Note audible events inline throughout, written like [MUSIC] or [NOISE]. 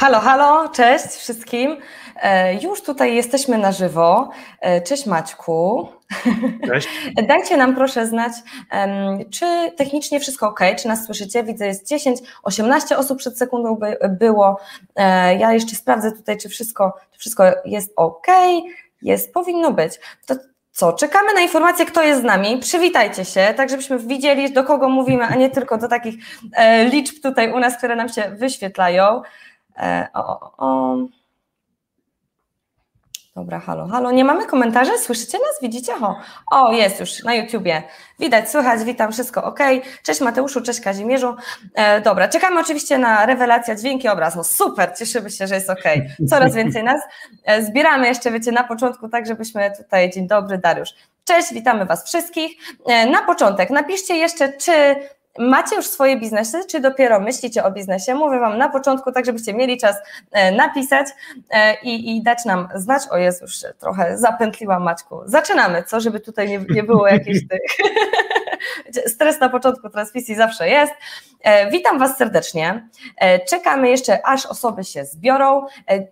Halo, halo, cześć wszystkim. E, już tutaj jesteśmy na żywo. E, cześć Maćku. Cześć. [LAUGHS] Dajcie nam proszę znać, czy technicznie wszystko ok, czy nas słyszycie. Widzę, jest 10, 18 osób przed sekundą by, było. E, ja jeszcze sprawdzę tutaj, czy wszystko, czy wszystko jest ok. Jest, powinno być. To co, czekamy na informację, kto jest z nami. Przywitajcie się, tak żebyśmy widzieli, do kogo mówimy, a nie tylko do takich liczb tutaj u nas, które nam się wyświetlają. E, o, o. Dobra, halo, halo. Nie mamy komentarzy? Słyszycie nas? Widzicie? O, o jest już na YouTubie. Widać, słychać, witam, wszystko ok. Cześć Mateuszu, cześć Kazimierzu. E, dobra, czekamy oczywiście na rewelacja, dźwięki, obraz. No super, cieszymy się, że jest ok. Coraz więcej nas. E, zbieramy jeszcze, wiecie, na początku, tak żebyśmy tutaj, dzień dobry, Dariusz. Cześć, witamy Was wszystkich. E, na początek napiszcie jeszcze, czy Macie już swoje biznesy, czy dopiero myślicie o biznesie? Mówię Wam na początku, tak żebyście mieli czas e, napisać e, i, i dać nam znać. O Jezu, już trochę zapętliłam Maćku. Zaczynamy, co? Żeby tutaj nie, nie było jakichś [LAUGHS] tych... [LAUGHS] Stres na początku transmisji zawsze jest. E, witam Was serdecznie. Czekamy jeszcze, aż osoby się zbiorą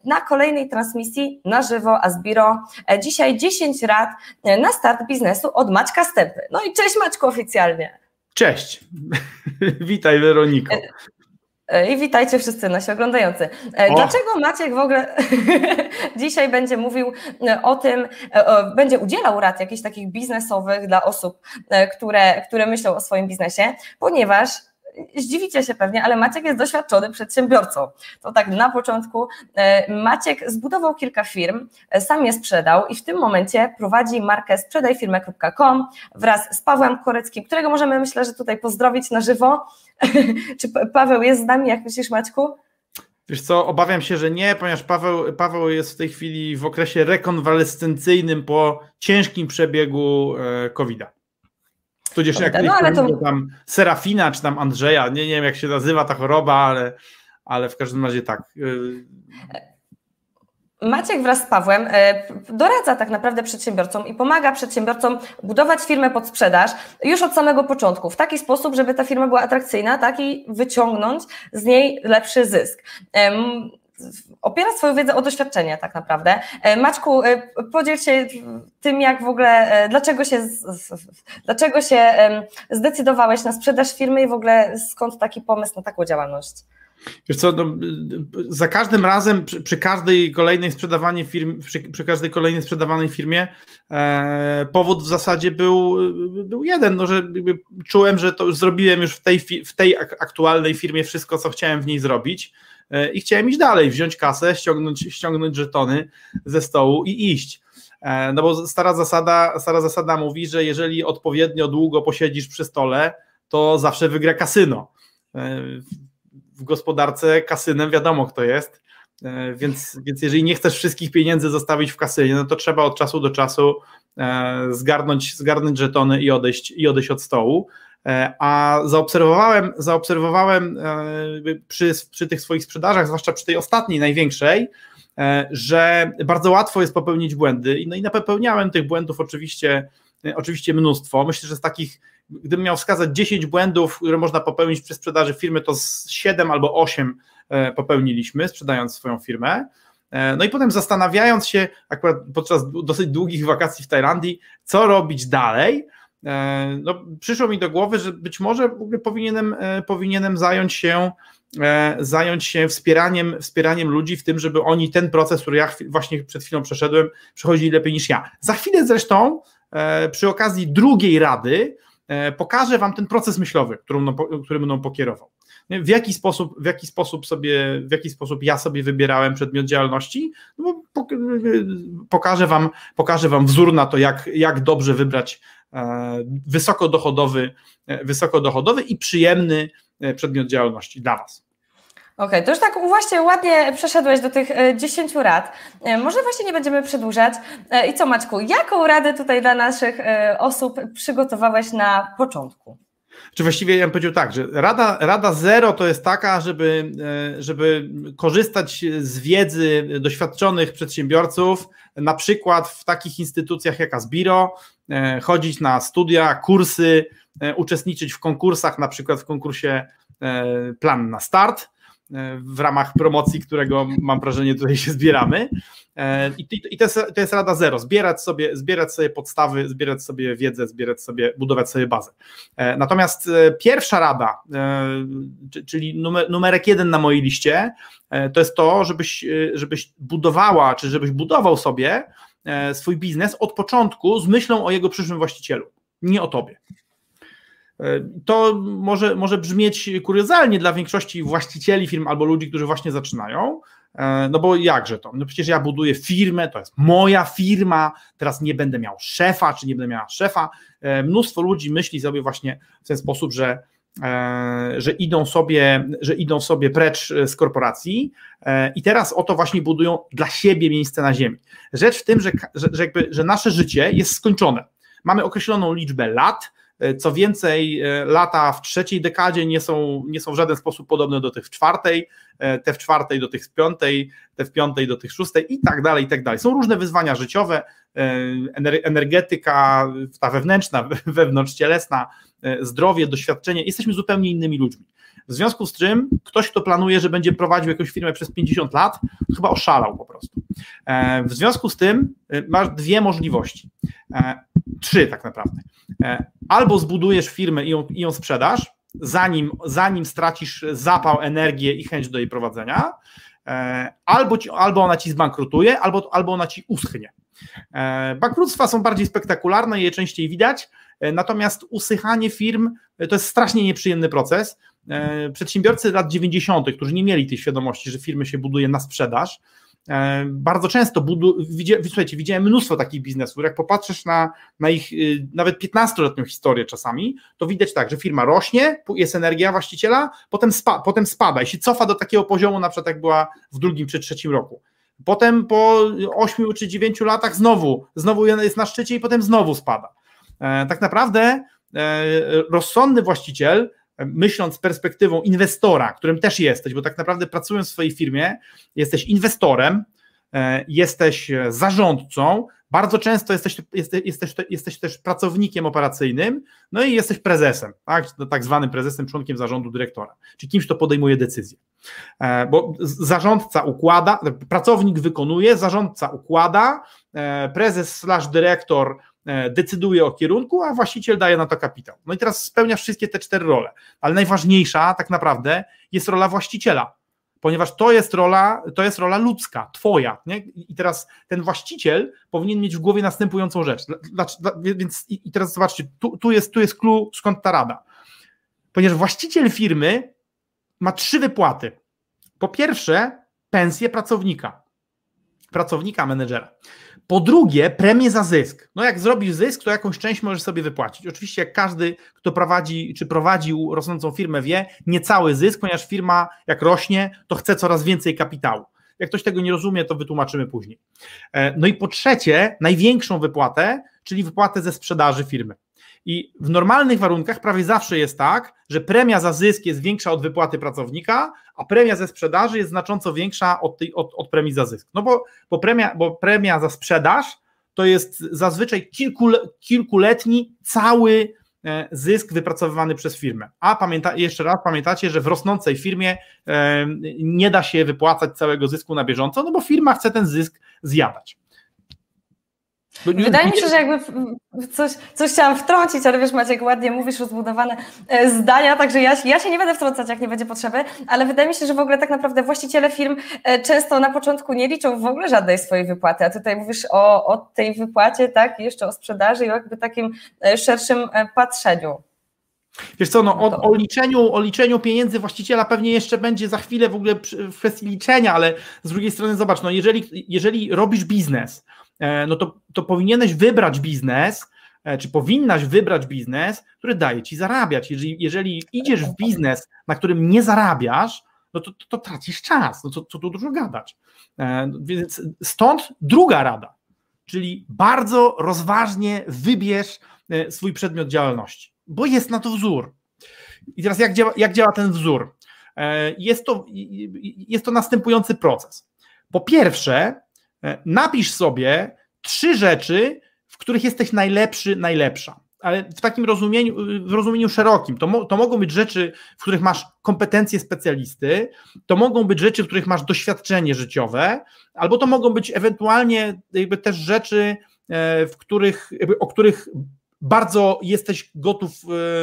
na kolejnej transmisji na żywo Asbiro. Dzisiaj 10 rad na start biznesu od Maćka Stępy. No i cześć Maćku oficjalnie. Cześć. [LAUGHS] Witaj, Weroniko. E, e, I witajcie wszyscy nasi oglądający. E, o. Dlaczego Maciek w ogóle [LAUGHS] dzisiaj będzie mówił o tym, będzie udzielał rad jakichś takich biznesowych dla osób, które, które myślą o swoim biznesie? Ponieważ zdziwicie się pewnie, ale Maciek jest doświadczony przedsiębiorcą. To tak na początku e, Maciek zbudował kilka firm, e, sam je sprzedał i w tym momencie prowadzi markę sprzedajfirmę.com wraz z Pawłem Koreckim, którego możemy myślę, że tutaj pozdrowić na żywo. [LAUGHS] Czy Paweł jest z nami, jak myślisz Maćku? Wiesz co, obawiam się, że nie, ponieważ Paweł, Paweł jest w tej chwili w okresie rekonwalescencyjnym po ciężkim przebiegu e, COVID-a. Tudzież jak no, ale to... tam Serafina czy tam Andrzeja, nie, nie wiem jak się nazywa ta choroba, ale, ale w każdym razie tak. Y, Maciek wraz z Pawłem y, doradza tak naprawdę przedsiębiorcom i pomaga przedsiębiorcom budować firmę pod sprzedaż już od samego początku, w taki sposób, żeby ta firma była atrakcyjna, tak i wyciągnąć z niej lepszy zysk opiera swoją wiedzę o doświadczenie tak naprawdę. E, Maćku, e, podziel się tym, jak w ogóle, e, dlaczego się, dlaczego się zdecydowałeś na sprzedaż firmy i w ogóle skąd taki pomysł na taką działalność? Wiesz co, no, za każdym razem, przy, przy każdej kolejnej sprzedawanej firmie, przy, przy, każdej kolejnej sprzedawanej firmie, e, powód w zasadzie był, był jeden, no, że czułem, że to już zrobiłem już w tej, w tej aktualnej firmie wszystko, co chciałem w niej zrobić. E, i chciałem iść dalej, wziąć kasę, ściągnąć, ściągnąć żetony ze stołu i iść. E, no bo stara zasada, stara zasada mówi, że jeżeli odpowiednio długo posiedzisz przy stole, to zawsze wygra kasyno. E, w gospodarce kasynem wiadomo kto jest, więc, więc jeżeli nie chcesz wszystkich pieniędzy zostawić w kasynie, no to trzeba od czasu do czasu zgarnąć, zgarnąć żetony i odejść, i odejść od stołu. E, a zaobserwowałem, zaobserwowałem e, przy, przy tych swoich sprzedażach, zwłaszcza przy tej ostatniej, największej, e, że bardzo łatwo jest popełnić błędy. No i napełniałem tych błędów oczywiście, oczywiście mnóstwo. Myślę, że z takich, gdybym miał wskazać 10 błędów, które można popełnić przy sprzedaży firmy, to z 7 albo 8 popełniliśmy, sprzedając swoją firmę. No i potem zastanawiając się, akurat podczas dosyć długich wakacji w Tajlandii, co robić dalej, E, no, przyszło mi do głowy, że być może powinienem, e, powinienem zająć się e, zająć się wspieraniem, wspieraniem ludzi w tym, żeby oni ten proces, który ja właśnie przed chwilą przeszedłem, przechodzili lepiej niż ja. Za chwilę zresztą przy okazji drugiej rady pokażę Wam ten proces myślowy, którym, który mną pokierował. W jaki sposób, w jaki sposób sobie, w jaki sposób ja sobie wybierałem przedmiot działalności? No pokażę wam, pokażę wam wzór na to, jak, jak dobrze wybrać E, wysokodochodowy, e, wysokodochodowy i przyjemny e, przedmiot działalności dla Was. Okej, okay, to już tak właśnie ładnie przeszedłeś do tych 10 rad. Może właśnie nie będziemy przedłużać. I co Maćku, jaką radę tutaj dla naszych osób przygotowałeś na początku? Czy właściwie ja bym powiedział tak, że rada, rada zero to jest taka, żeby, żeby korzystać z wiedzy doświadczonych przedsiębiorców, na przykład w takich instytucjach jak Asbiro, E, chodzić na studia, kursy, e, uczestniczyć w konkursach, na przykład w konkursie e, Plan na Start. W ramach promocji, którego mam wrażenie tutaj się zbieramy. I, i to, jest, rada zero, zbierać sobie, zbierać sobie podstawy, zbierać sobie wiedzę, zbierać sobie, budować sobie bazę. Natomiast pierwsza rada, czyli numer, numerek jeden na mojej liście, to jest to, żebyś, żebyś budowała, czy żebyś budował sobie swój biznes od początku z myślą o jego przyszłym właścicielu, nie o tobie. To może, może brzmieć kuriozalnie dla większości właścicieli firm albo ludzi, którzy właśnie zaczynają, e, no bo jakże to? No przecież ja buduję firmę, to jest moja firma, teraz nie będę miał szefa, czy nie będę miała szefa. E, mnóstwo ludzi myśli sobie właśnie w ten sposób, że, e, że idą sobie, że idą sobie precz z korporacji i teraz oto właśnie budują dla siebie miejsce na ziemi. Rzecz w tym, że, że, jakby, że nasze życie jest skończone. Mamy określoną liczbę lat, co więcej, e, lata w trzeciej dekadzie nie są, nie są w żaden sposób podobne do tych w czwartej, e, te w czwartej do tych w piątej, te w piątej do tych szóstej i tak dalej, i tak dalej. Są różne wyzwania życiowe, energetyka, ta wewnętrzna, [LAUGHS] wewnątrzcielesna, zdrowie, doświadczenie. Jesteśmy zupełnie innymi ludźmi. W związku z czym ktoś, kto planuje, że będzie prowadził jakąś firmę przez 50 lat, chyba oszalał po prostu. W związku z tym masz dwie możliwości. Trzy tak naprawdę. Albo zbudujesz firmę i ją, i ją sprzedasz, zanim, zanim stracisz zapał, energię i chęć do jej prowadzenia, e, albo, ci, albo ona ci zbankrutuje, albo, albo ona ci uschnie. E, bankructwa są bardziej spektakularne, je częściej widać, e, natomiast usychanie firm to jest strasznie nieprzyjemny proces. Przedsiębiorcy lat 90., którzy nie mieli tej świadomości, że firmy się buduje na sprzedaż, E, bardzo często budu, widziałem mnóstwo takich biznesów, jak popatrzysz na, na ich y, nawet 15-letnią historię czasami, to widać tak, że firma rośnie, jest energia właściciela, potem, spa, potem spada i się cofa do takiego poziomu, na przykład jak była w drugim czy trzecim roku. Potem po 8 czy 9 latach znowu, znowu jest na szczycie i potem znowu spada. E, tak naprawdę e, rozsądny właściciel myśląc perspektywą inwestora, którym też jesteś, bo tak naprawdę pracując w swojej firmie, jesteś inwestorem, e, jesteś zarządcą, bardzo często jesteś, jesteś, jesteś, jesteś też pracownikiem operacyjnym, no i jesteś prezesem, tak, no, tak zwanym prezesem, członkiem zarządu dyrektora, czyli kimś, kto podejmuje decyzje. E, bo zarządca układa, pracownik wykonuje, zarządca układa, e, prezes slash dyrektor decyduje o kierunku, a właściciel daje na to kapitał. No i teraz spełnia wszystkie te cztery role, ale najważniejsza tak naprawdę jest rola właściciela, ponieważ to jest rola, to jest rola ludzka, twoja. Nie? I teraz ten właściciel powinien mieć w głowie następującą rzecz. Więc i teraz zobaczcie, tu, tu jest, tu jest clue, skąd ta rada. Ponieważ właściciel firmy ma trzy wypłaty. Po pierwsze, pensję pracownika, pracownika, menedżera. Po drugie, premię za zysk. No jak zrobisz zysk, to jakąś część możesz sobie wypłacić. Oczywiście jak każdy, kto prowadzi czy prowadził rosnącą firmę wie, nie cały zysk, ponieważ firma jak rośnie, to chce coraz więcej kapitału. Jak ktoś tego nie rozumie, to wytłumaczymy później. E, no i po trzecie, największą wypłatę, czyli wypłatę ze sprzedaży firmy. I w normalnych warunkach prawie zawsze jest tak, że premia za zysk jest większa od wypłaty pracownika, a premia ze sprzedaży jest znacząco większa od, tej, od, od premii za zysk. No bo, bo, premia, bo premia za sprzedaż to jest zazwyczaj kilku, kilkuletni cały e, zysk wypracowywany przez firmę. A pamięta, jeszcze raz pamiętacie, że w rosnącej firmie e, nie da się wypłacać całego zysku na bieżąco, no bo firma chce ten zysk zjadać. Wydaje mi się, że jakby coś, coś chciałam wtrącić, ale wiesz Maciek, ładnie mówisz rozbudowane e, zdania, także ja, ja się nie będę wtrącać, jak nie będzie potrzeby, ale wydaje mi się, że w ogóle tak naprawdę właściciele firm e, często na początku nie liczą w ogóle żadnej swojej wypłaty, a tutaj mówisz o, o tej wypłacie, tak, jeszcze o sprzedaży i o jakby takim e, szerszym patrzeniu. Wiesz co, no, o, o, liczeniu, o liczeniu pieniędzy właściciela pewnie jeszcze będzie za chwilę w ogóle w kwestii liczenia, ale z drugiej strony zobacz, no jeżeli, jeżeli robisz biznes, no to, to powinieneś wybrać biznes, e, czy powinnaś wybrać biznes, który daje ci zarabiać. Jeżeli, jeżeli idziesz w biznes, na którym nie zarabiasz, no to, to, to tracisz czas, no to co tu dużo gadać. E, więc stąd druga rada, czyli bardzo rozważnie wybierz swój przedmiot działalności, bo jest na to wzór. I teraz jak działa, jak działa ten wzór? Jest to, jest to następujący proces. Po pierwsze, E, napisz sobie trzy rzeczy, w których jesteś najlepszy, najlepsza. ale w takim rozumieniu, w rozumieniu szerokim. To, mo, to mogą być rzeczy, w których masz kompetencje specjalisty, to mogą być rzeczy, w których masz doświadczenie życiowe, albo to mogą być ewentualnie jakby też rzeczy, e, w których, o których bardzo jesteś gotów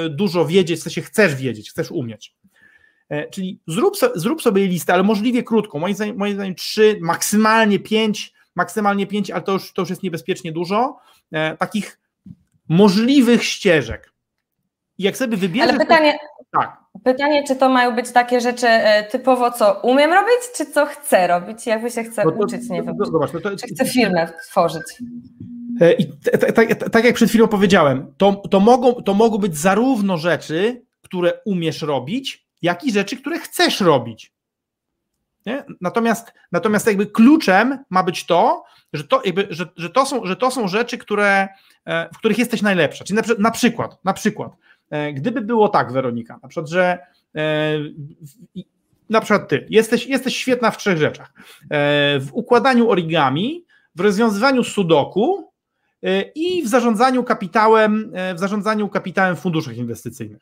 e, dużo wiedzieć, w sensie chcesz wiedzieć, chcesz umieć. E, czyli zrób, zrób sobie listę, ale możliwie krótką, moim zdaniem, moim zdaniem trzy, maksymalnie pięć, maksymalnie pięć, ale to już, to już jest niebezpiecznie dużo, takich możliwych ścieżek. I jak sobie wybierzesz... Ale pytanie, tak. pytanie, czy to mają być takie rzeczy e, typowo, co umiem robić, czy co chcę robić, jakby się chcę no to, uczyć, nie wiem, zobacz, no to, czy chcę firmę tworzyć. E, I tak jak przed chwilą powiedziałem, to, to, mogą, to mogą być zarówno rzeczy, które umiesz robić, jak i rzeczy, które chcesz robić. Nie? Natomiast, natomiast jakby kluczem ma być to, że to, jakby, że, że, to są, że to są rzeczy, które, e, w których jesteś najlepsza. Czyli na, na przykład, na przykład, e, gdyby było tak, Weronika, na przykład, że e, na przykład ty jesteś, jesteś świetna w trzech rzeczach. W układaniu origami, w rozwiązywaniu sudoku i w zarządzaniu kapitałem, w zarządzaniu kapitałem w funduszach inwestycyjnych.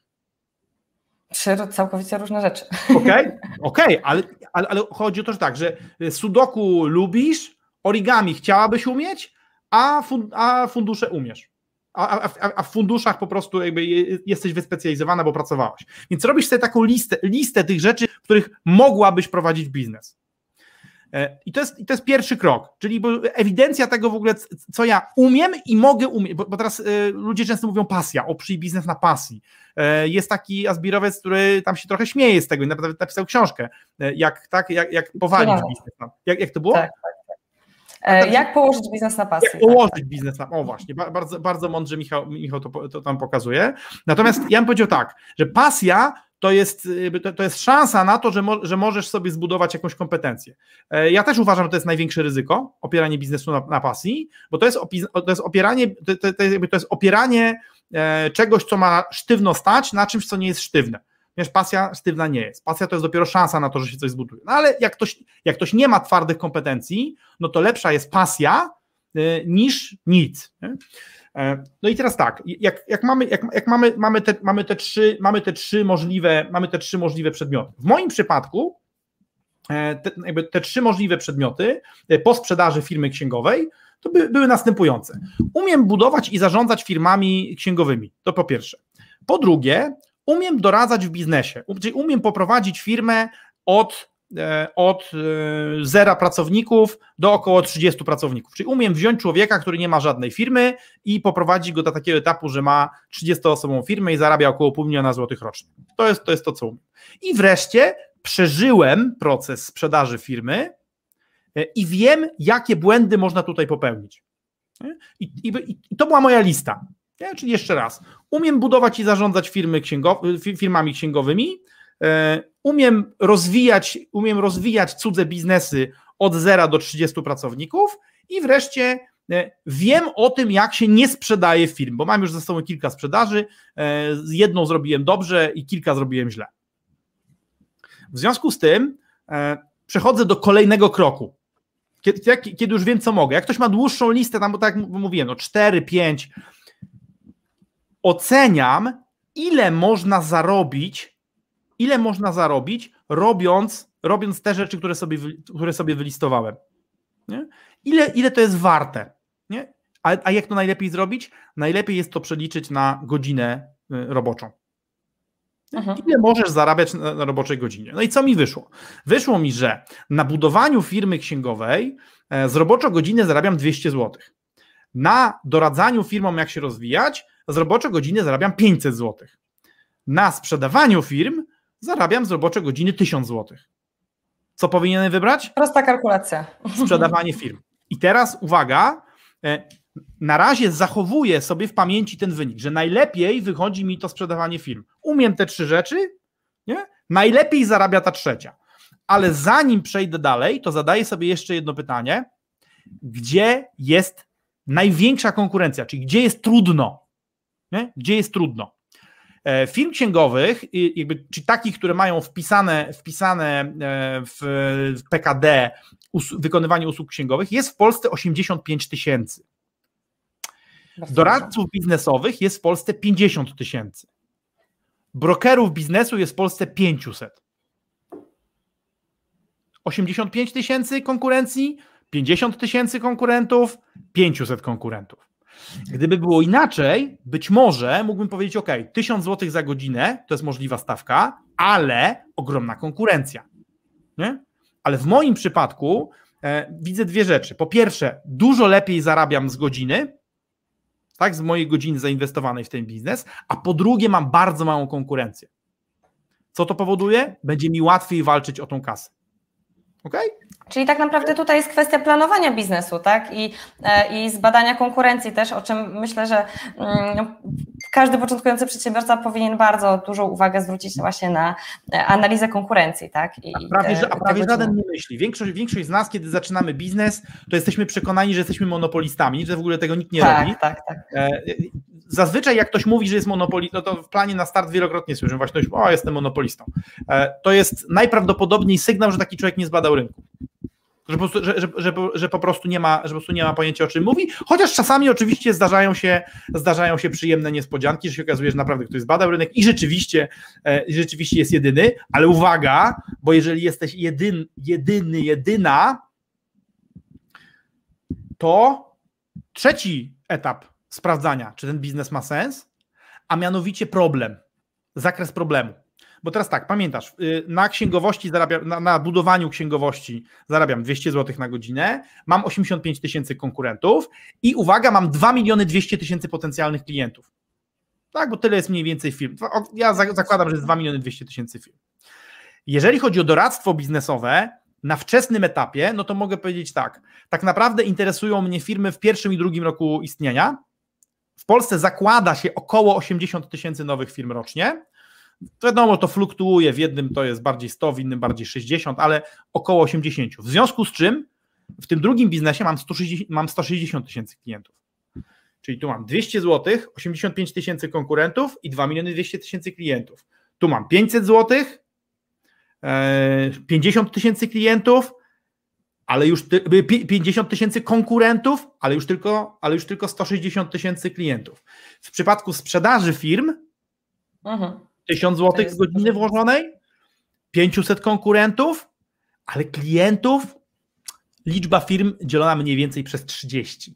Trzy całkowicie różne rzeczy. [LAUGHS] Okej, okay, okay, ale, ale, ale chodzi o to, że tak, że sudoku lubisz, origami chciałabyś umieć, a, fun, a fundusze umiesz. A, a, a, w funduszach po prostu jakby jesteś wyspecjalizowana, bo pracowałaś. Więc robisz sobie taką listę, listę tych rzeczy, w których mogłabyś prowadzić biznes. E, I to, jest, I to jest pierwszy krok, czyli ewidencja tego w ogóle, co ja umiem i mogę umieć, bo, bo teraz y, ludzie często mówią pasja, oprzyj biznes na pasji. Y, jest taki azbirowiec, który tam się trochę śmieje z tego i naprawdę napisał książkę, jak, tak, jak, jak powalić biznes. Jak, jak to było? Tak, tak. Tak. Jak położyć biznes na pasję? Jak położyć biznes na O właśnie, bardzo, bardzo mądrze Michał, Michał to, to tam pokazuje. Natomiast ja bym powiedział tak, że pasja to jest, to jest szansa na to, że, mo, że możesz sobie zbudować jakąś kompetencję. E, ja też uważam, że to jest największe ryzyko, opieranie biznesu na, na pasji, bo to jest, to jest opieranie, to, to, to, jest opieranie e, czegoś, co ma sztywno stać, na czymś, co nie jest sztywne. Wiesz, pasja sztywna nie jest. Pasja to jest dopiero szansa na to, że się coś zbuduje. No ale jak ktoś, jak ktoś nie ma twardych kompetencji, no to lepsza jest pasja y, niż nic. Nie? E, no i teraz tak, jak, jak, mamy, jak, jak mamy, mamy, te, mamy, te trzy, mamy, te trzy możliwe, mamy te trzy możliwe przedmioty. W moim przypadku e, te, jakby te trzy możliwe przedmioty e, po sprzedaży firmy księgowej to by, były następujące. Umiem budować i zarządzać firmami księgowymi, to po pierwsze. Po drugie, umiem doradzać w biznesie, czyli umiem poprowadzić firmę od E, od e, zera pracowników do około 30 pracowników. Czyli umiem wziąć człowieka, który nie ma żadnej firmy i poprowadzić go do takiego etapu, że ma 30-osobową firmę i zarabia około pół miliona złotych rocznie. To jest, to jest to, co umiem. I wreszcie przeżyłem proces sprzedaży firmy e, i wiem, jakie błędy można tutaj popełnić. I, i, i to była moja lista. Czyli jeszcze raz, umiem budować i zarządzać firmy księgow- firmami księgowymi, E, umiem rozwijać, umiem rozwijać cudze biznesy od 0 do 30 pracowników i wreszcie e, wiem o tym, jak się nie sprzedaje firm, bo mam już ze sobą kilka sprzedaży, e, jedną zrobiłem dobrze i kilka zrobiłem źle. W związku z tym przechodzę do kolejnego kroku. Kiedy, kiedy już wiem, co mogę. Jak ktoś ma dłuższą listę, tam, bo tak jak mówiłem, no 4, 5, oceniam, ile można zarobić ile można zarobić, robiąc, robiąc te rzeczy, które sobie, które sobie wylistowałem. Nie? Ile, ile to jest warte? Nie? A, a jak to najlepiej zrobić? Najlepiej jest to przeliczyć na godzinę y, roboczą. Mhm. Ile możesz zarabiać na, na roboczej godzinie? No i co mi wyszło? Wyszło mi, że na budowaniu firmy księgowej e, z roboczo godziny zarabiam 200 zł. Na doradzaniu firmom, jak się rozwijać, z roboczo godziny zarabiam 500 zł. Na sprzedawaniu firm zarabiam z robocze godziny 1000 zł. Co powinienem wybrać? Prosta kalkulacja. Sprzedawanie [LAUGHS] firm. I teraz uwaga, e, na razie zachowuję sobie w pamięci ten wynik, że najlepiej wychodzi mi to sprzedawanie firm. Umiem te trzy rzeczy, nie? najlepiej zarabia ta trzecia. Ale zanim przejdę dalej, to zadaję sobie jeszcze jedno pytanie. Gdzie jest największa konkurencja, czyli gdzie jest trudno? Nie? Gdzie jest trudno? E, firm księgowych, jakby, czy takich, które mają wpisane, wpisane e, w PKD us wykonywanie usług księgowych, jest w Polsce 85 tysięcy. Doradców biznesowych jest w Polsce 50 tysięcy. Brokerów biznesu jest w Polsce 500. 85 tysięcy konkurencji, 50 tysięcy konkurentów, 500 konkurentów. Gdyby było inaczej, być może mógłbym powiedzieć: OK, 1000 zł za godzinę to jest możliwa stawka, ale ogromna konkurencja. Nie? Ale w moim przypadku e, widzę dwie rzeczy. Po pierwsze, dużo lepiej zarabiam z godziny, tak, z mojej godziny zainwestowanej w ten biznes, a po drugie, mam bardzo małą konkurencję. Co to powoduje? Będzie mi łatwiej walczyć o tą kasę. OK? Czyli tak naprawdę tutaj jest kwestia planowania biznesu, tak? I, e, i zbadania konkurencji też, o czym myślę, że mm, każdy początkujący przedsiębiorca powinien bardzo dużą uwagę zwrócić właśnie na e, analizę konkurencji, tak? I a prawie, te, a prawie żaden nie myśli. Większość, większość z nas, kiedy zaczynamy biznes, to jesteśmy przekonani, że jesteśmy monopolistami, że w ogóle tego nikt nie tak, robi. Tak, tak. E, zazwyczaj jak ktoś mówi, że jest monopolistą, no to w planie na start wielokrotnie słyszę właśnie, o jestem monopolistą. To jest najprawdopodobniej sygnał, że taki człowiek nie zbadał rynku. Że po, prostu, że, że, że, że, po prostu nie ma, że po prostu nie ma pojęcia o czym mówi, chociaż czasami oczywiście zdarzają się, zdarzają się przyjemne niespodzianki, że się okazuje, że naprawdę ktoś zbadał rynek i rzeczywiście, e, rzeczywiście jest jedyny, ale uwaga, bo jeżeli jesteś jedyn, jedyny, jedyna, to trzeci etap sprawdzania, czy ten biznes ma sens, a mianowicie problem, zakres problemu. Bo teraz tak, pamiętasz, y, na księgowości zarabiam, na, na budowaniu księgowości zarabiam 200 zł na godzinę, mam 85 tysięcy konkurentów i uwaga, mam 2 miliony 200 tysięcy potencjalnych klientów. Tak, bo tyle jest mniej więcej firm. Ja zakładam, że jest 2 miliony 200 tysięcy firm. Jeżeli chodzi o doradztwo biznesowe, na wczesnym etapie, no to mogę powiedzieć tak. Tak naprawdę interesują mnie firmy w pierwszym i drugim roku istnienia. W Polsce zakłada się około 80 tysięcy nowych firm rocznie. Wiadomo, to fluktuuje, w jednym to jest bardziej 100, w innym bardziej 60, ale około 80. W związku z czym w tym drugim biznesie mam 160, mam 160 tysięcy klientów. Czyli tu mam 200 zł, 85 tysięcy konkurentów i 2 miliony 200 tysięcy klientów. Tu mam 500 zł, 50 tysięcy klientów, ale już 50 tysięcy konkurentów, ale już tylko, ale już tylko 160 tysięcy klientów. W przypadku sprzedaży firm, mhm. 1000 zł z godziny włożonej, 500 konkurentów, ale klientów, liczba firm dzielona mniej więcej przez 30.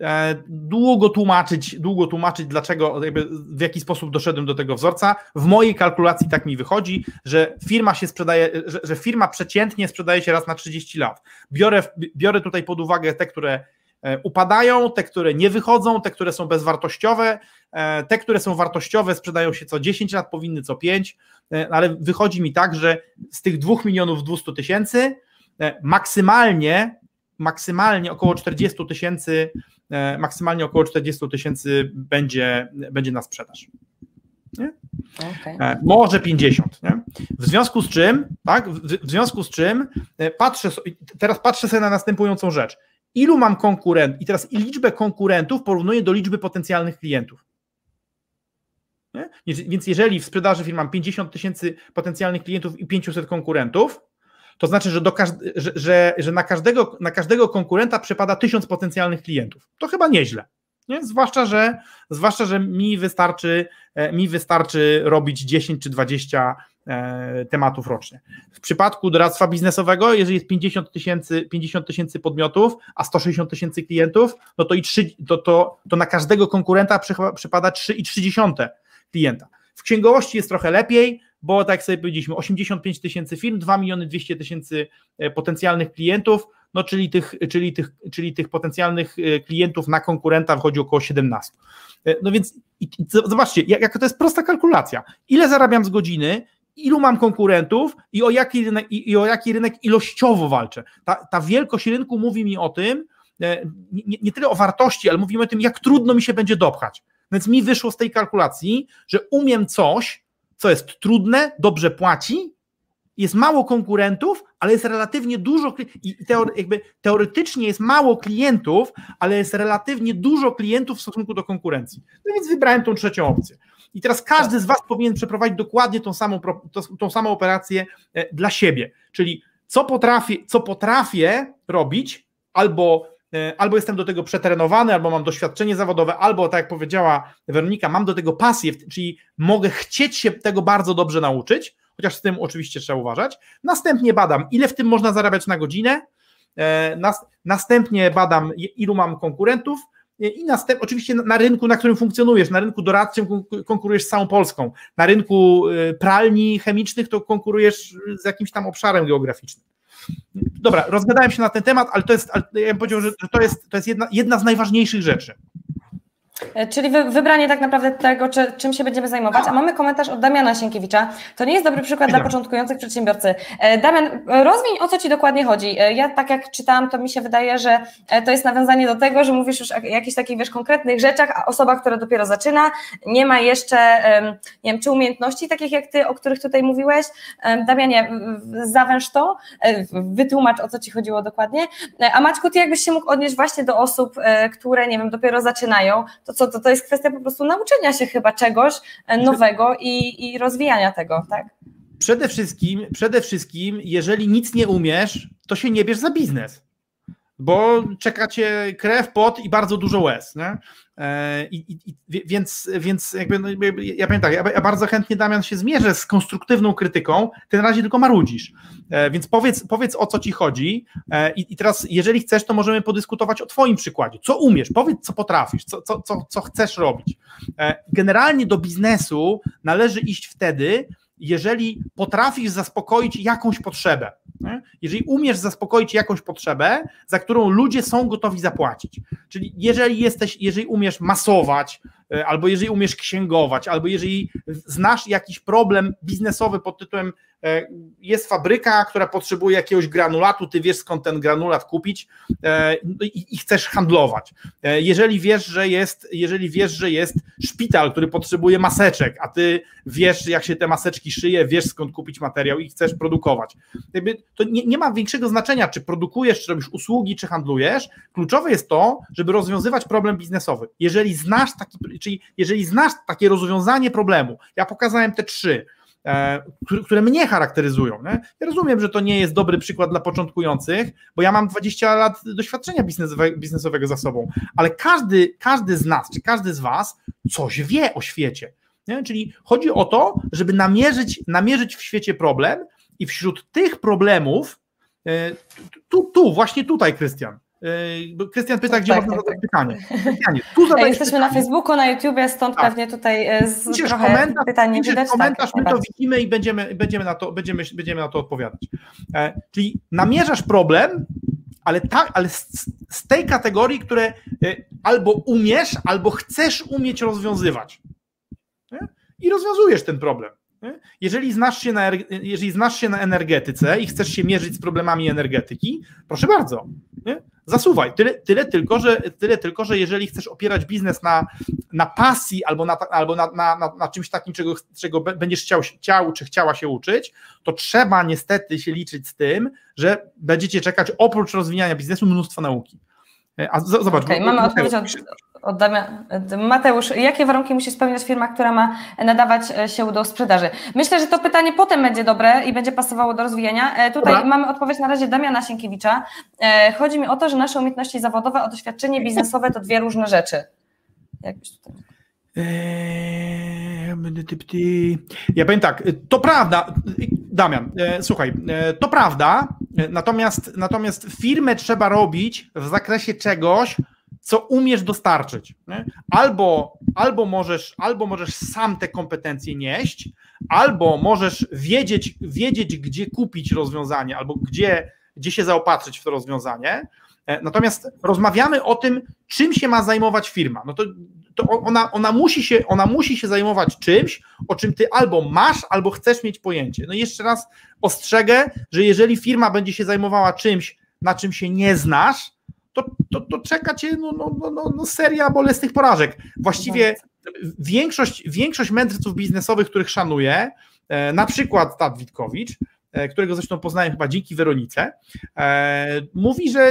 E, długo tłumaczyć, długo tłumaczyć, dlaczego, w jaki sposób doszedłem do tego wzorca. W mojej kalkulacji tak mi wychodzi, że firma się sprzedaje, że, że firma przeciętnie sprzedaje się raz na 30 lat. Biorę, biorę tutaj pod uwagę te, które E, upadają, te, które nie wychodzą, te, które są bezwartościowe, e, te, które są wartościowe, sprzedają się co 10 lat, powinny co 5, e, ale wychodzi mi tak, że z tych 2 milionów 200 tysięcy maksymalnie, maksymalnie około 40 tysięcy, maksymalnie około 40 tysięcy będzie, będzie na sprzedaż. Okay. Może 50. Nie? W związku z czym, tak, w, w związku z czym patrzę, teraz patrzę sobie na następującą rzecz ilu mam konkurentów i teraz liczbę konkurentów porównuję do liczby potencjalnych klientów. Nie? Więc jeżeli w sprzedaży firm mam 50 tysięcy potencjalnych klientów i 500 konkurentów, to znaczy, że, do że, że, że na, każdego, na każdego konkurenta przypada 1000 potencjalnych klientów. To chyba nieźle. Nie? Zwłaszcza, że, zwłaszcza, że mi wystarczy, e, mi wystarczy robić 10 czy 20 E, tematów rocznie. W przypadku doradztwa biznesowego, jeżeli jest 50 tysięcy 50 tysięcy podmiotów, a 160 tysięcy klientów, no to, i 3, to, to, to na każdego konkurenta przypada 3,3 klienta. W księgowości jest trochę lepiej, bo tak jak sobie powiedzieliśmy, 85 tysięcy firm, 2 miliony 200 tysięcy e, potencjalnych klientów, no czyli tych, czyli, tych, czyli tych potencjalnych e, klientów na konkurenta wchodzi około 17. No więc i, i zobaczcie, jak, jak to jest prosta kalkulacja. Ile zarabiam z godziny, ilu mam konkurentów i o jaki rynek, i, o jaki rynek ilościowo walczę. Ta, ta wielkość rynku mówi mi o tym, e, nie, nie tyle o wartości, ale mówi mi o tym, jak trudno mi się będzie dopchać. Więc mi wyszło z tej kalkulacji, że umiem coś, co jest trudne, dobrze płaci, jest mało konkurentów, ale jest relatywnie dużo i teore, jakby teoretycznie jest mało klientów, ale jest relatywnie dużo klientów w stosunku do konkurencji. No więc wybrałem tą trzecią opcję. I teraz każdy z Was powinien przeprowadzić dokładnie tą samą, tą samą operację e, dla siebie. Czyli co potrafię, co potrafię robić, albo e, albo jestem do tego przetrenowany, albo mam doświadczenie zawodowe, albo tak jak powiedziała Weronika, mam do tego pasję, czyli mogę chcieć się tego bardzo dobrze nauczyć, chociaż z tym oczywiście trzeba uważać. Następnie badam, ile w tym można zarabiać na godzinę, e, następnie badam, ilu mam konkurentów, i następnie, oczywiście na rynku, na którym funkcjonujesz, na rynku doradczym konkurujesz z całą Polską, na rynku y, pralni chemicznych to konkurujesz z jakimś tam obszarem geograficznym. Dobra, rozgadałem się na ten temat, ale to jest, ja bym powiedział, że to jest, to jest jedna, jedna z najważniejszych rzeczy. E, czyli wybranie tak naprawdę tego, czy, czym się będziemy zajmować. A mamy komentarz od Damiana Sienkiewicza. To nie jest dobry przykład dla początkujących przedsiębiorcy. E, Damian, rozwiń o co Ci dokładnie chodzi. E, ja tak jak czytałam, to mi się wydaje, że to jest nawiązanie do tego, że mówisz już o jakichś takich, wiesz, konkretnych rzeczach, a osoba, która dopiero zaczyna, nie ma jeszcze, nie wiem, czy umiejętności takich jak Ty, o których tutaj mówiłeś. Damianie, zawęż to, wytłumacz o co Ci chodziło dokładnie. A Maćku, Ty jakbyś się mógł odnieść właśnie do osób, które, nie wiem, dopiero zaczynają, to co, to, to jest kwestia po prostu nauczenia się chyba czegoś e, nowego i, i rozwijania tego, tak? Przede wszystkim, przede wszystkim, jeżeli nic nie umiesz, to się nie bierz za biznes bo czekacie krew, pot i bardzo dużo łez. Nie? E, I, i, więc, więc jakby, no, ja powiem tak, ja, bardzo chętnie Damian się zmierzę z konstruktywną krytyką, ty na razie tylko marudzisz. E, więc powiedz, powiedz o co ci chodzi e, i, i teraz jeżeli chcesz, to możemy podyskutować o twoim przykładzie. Co umiesz? Powiedz, co potrafisz, co, co, co, co chcesz robić. Generalnie do biznesu należy iść wtedy, jeżeli potrafisz zaspokoić jakąś potrzebę. Nie? Jeżeli umiesz zaspokoić jakąś potrzebę, za którą ludzie są gotowi zapłacić. Czyli jeżeli jesteś, jeżeli umiesz masować, e, albo jeżeli umiesz księgować, albo jeżeli znasz jakiś problem biznesowy pod tytułem jest fabryka, która potrzebuje jakiegoś granulatu, ty wiesz skąd ten granulat kupić e, i, chcesz handlować. E, jeżeli wiesz, że jest, jeżeli wiesz, że jest szpital, który potrzebuje maseczek, a ty wiesz, jak się te maseczki szyje, wiesz skąd kupić materiał i chcesz produkować. To nie, nie ma większego znaczenia, czy produkujesz, czy robisz usługi, czy handlujesz. Kluczowe jest to, żeby rozwiązywać problem biznesowy. Jeżeli znasz taki, czyli jeżeli znasz takie rozwiązanie problemu, ja pokazałem te trzy, E, które mnie charakteryzują. Nie? Ja rozumiem, że to nie jest dobry przykład dla początkujących, bo ja mam 20 lat doświadczenia biznesowego, biznesowego za sobą, ale każdy, każdy z nas, czy każdy z Was coś wie o świecie. Nie? Czyli chodzi o to, żeby namierzyć, namierzyć w świecie problem i wśród tych problemów, e, tu, tu właśnie tutaj, Krystian, Krystian pyta, gdzie tak, można tak, zadać tak. pytanie. [LAUGHS] Krystianie, tu zadać Jesteśmy pytanie. na Facebooku, na YouTubie, stąd tak. pewnie tutaj e, z piszesz trochę komentarz, pytań nie widać. komentarz, tak, my to widzimy i będziemy, będziemy, na to, będziemy, będziemy na to odpowiadać. E, czyli namierzasz problem, ale, tak, ale z, z, tej kategorii, które e, albo umiesz, albo chcesz umieć rozwiązywać. Nie? I rozwiązujesz ten problem. Jeżeli znasz, się na, jeżeli znasz się na energetyce i chcesz się mierzyć z problemami energetyki, proszę bardzo, nie? zasuwaj. Tyle, tyle, tylko, że, tyle tylko, że jeżeli chcesz opierać biznes na, na pasji albo, na, albo na, na, na czymś takim, czego, czego będziesz chciał, chciał czy chciała się uczyć, to trzeba niestety się liczyć z tym, że będziecie czekać oprócz rozwijania biznesu mnóstwo nauki. A zobacz. Okay, mamy odpowiedź od, od Mateusz, jakie warunki musi spełniać firma, która ma nadawać e, się do sprzedaży? Myślę, że to pytanie potem będzie dobre i będzie pasowało do rozwijania. E, tutaj Dobra. mamy odpowiedź na razie Damiana Sienkiewicza. E, chodzi mi o to, że nasze umiejętności zawodowe, a doświadczenie biznesowe to dwie różne rzeczy. Jakbyś tutaj... Ja powiem tak, to prawda, Damian, słuchaj, to prawda, natomiast, natomiast firmę trzeba robić w zakresie czegoś, co umiesz dostarczyć. Albo, albo, możesz, albo możesz sam te kompetencje nieść, albo możesz wiedzieć, wiedzieć, gdzie kupić rozwiązanie, albo gdzie, gdzie się zaopatrzyć w to rozwiązanie. E, natomiast rozmawiamy o tym, czym się ma zajmować firma. No to, to ona, ona, musi się, ona musi się zajmować czymś, o czym ty albo masz, albo chcesz mieć pojęcie. No i jeszcze raz ostrzegę, że jeżeli firma będzie się zajmowała czymś, na czym się nie znasz, to, to, to czeka cię no, no, no, no, no seria bolesnych porażek. Właściwie większość, większość mędrców biznesowych, których szanuję, e, na przykład Tad Witkowicz, którego zresztą poznałem chyba dzięki Weronice, e, mówi, że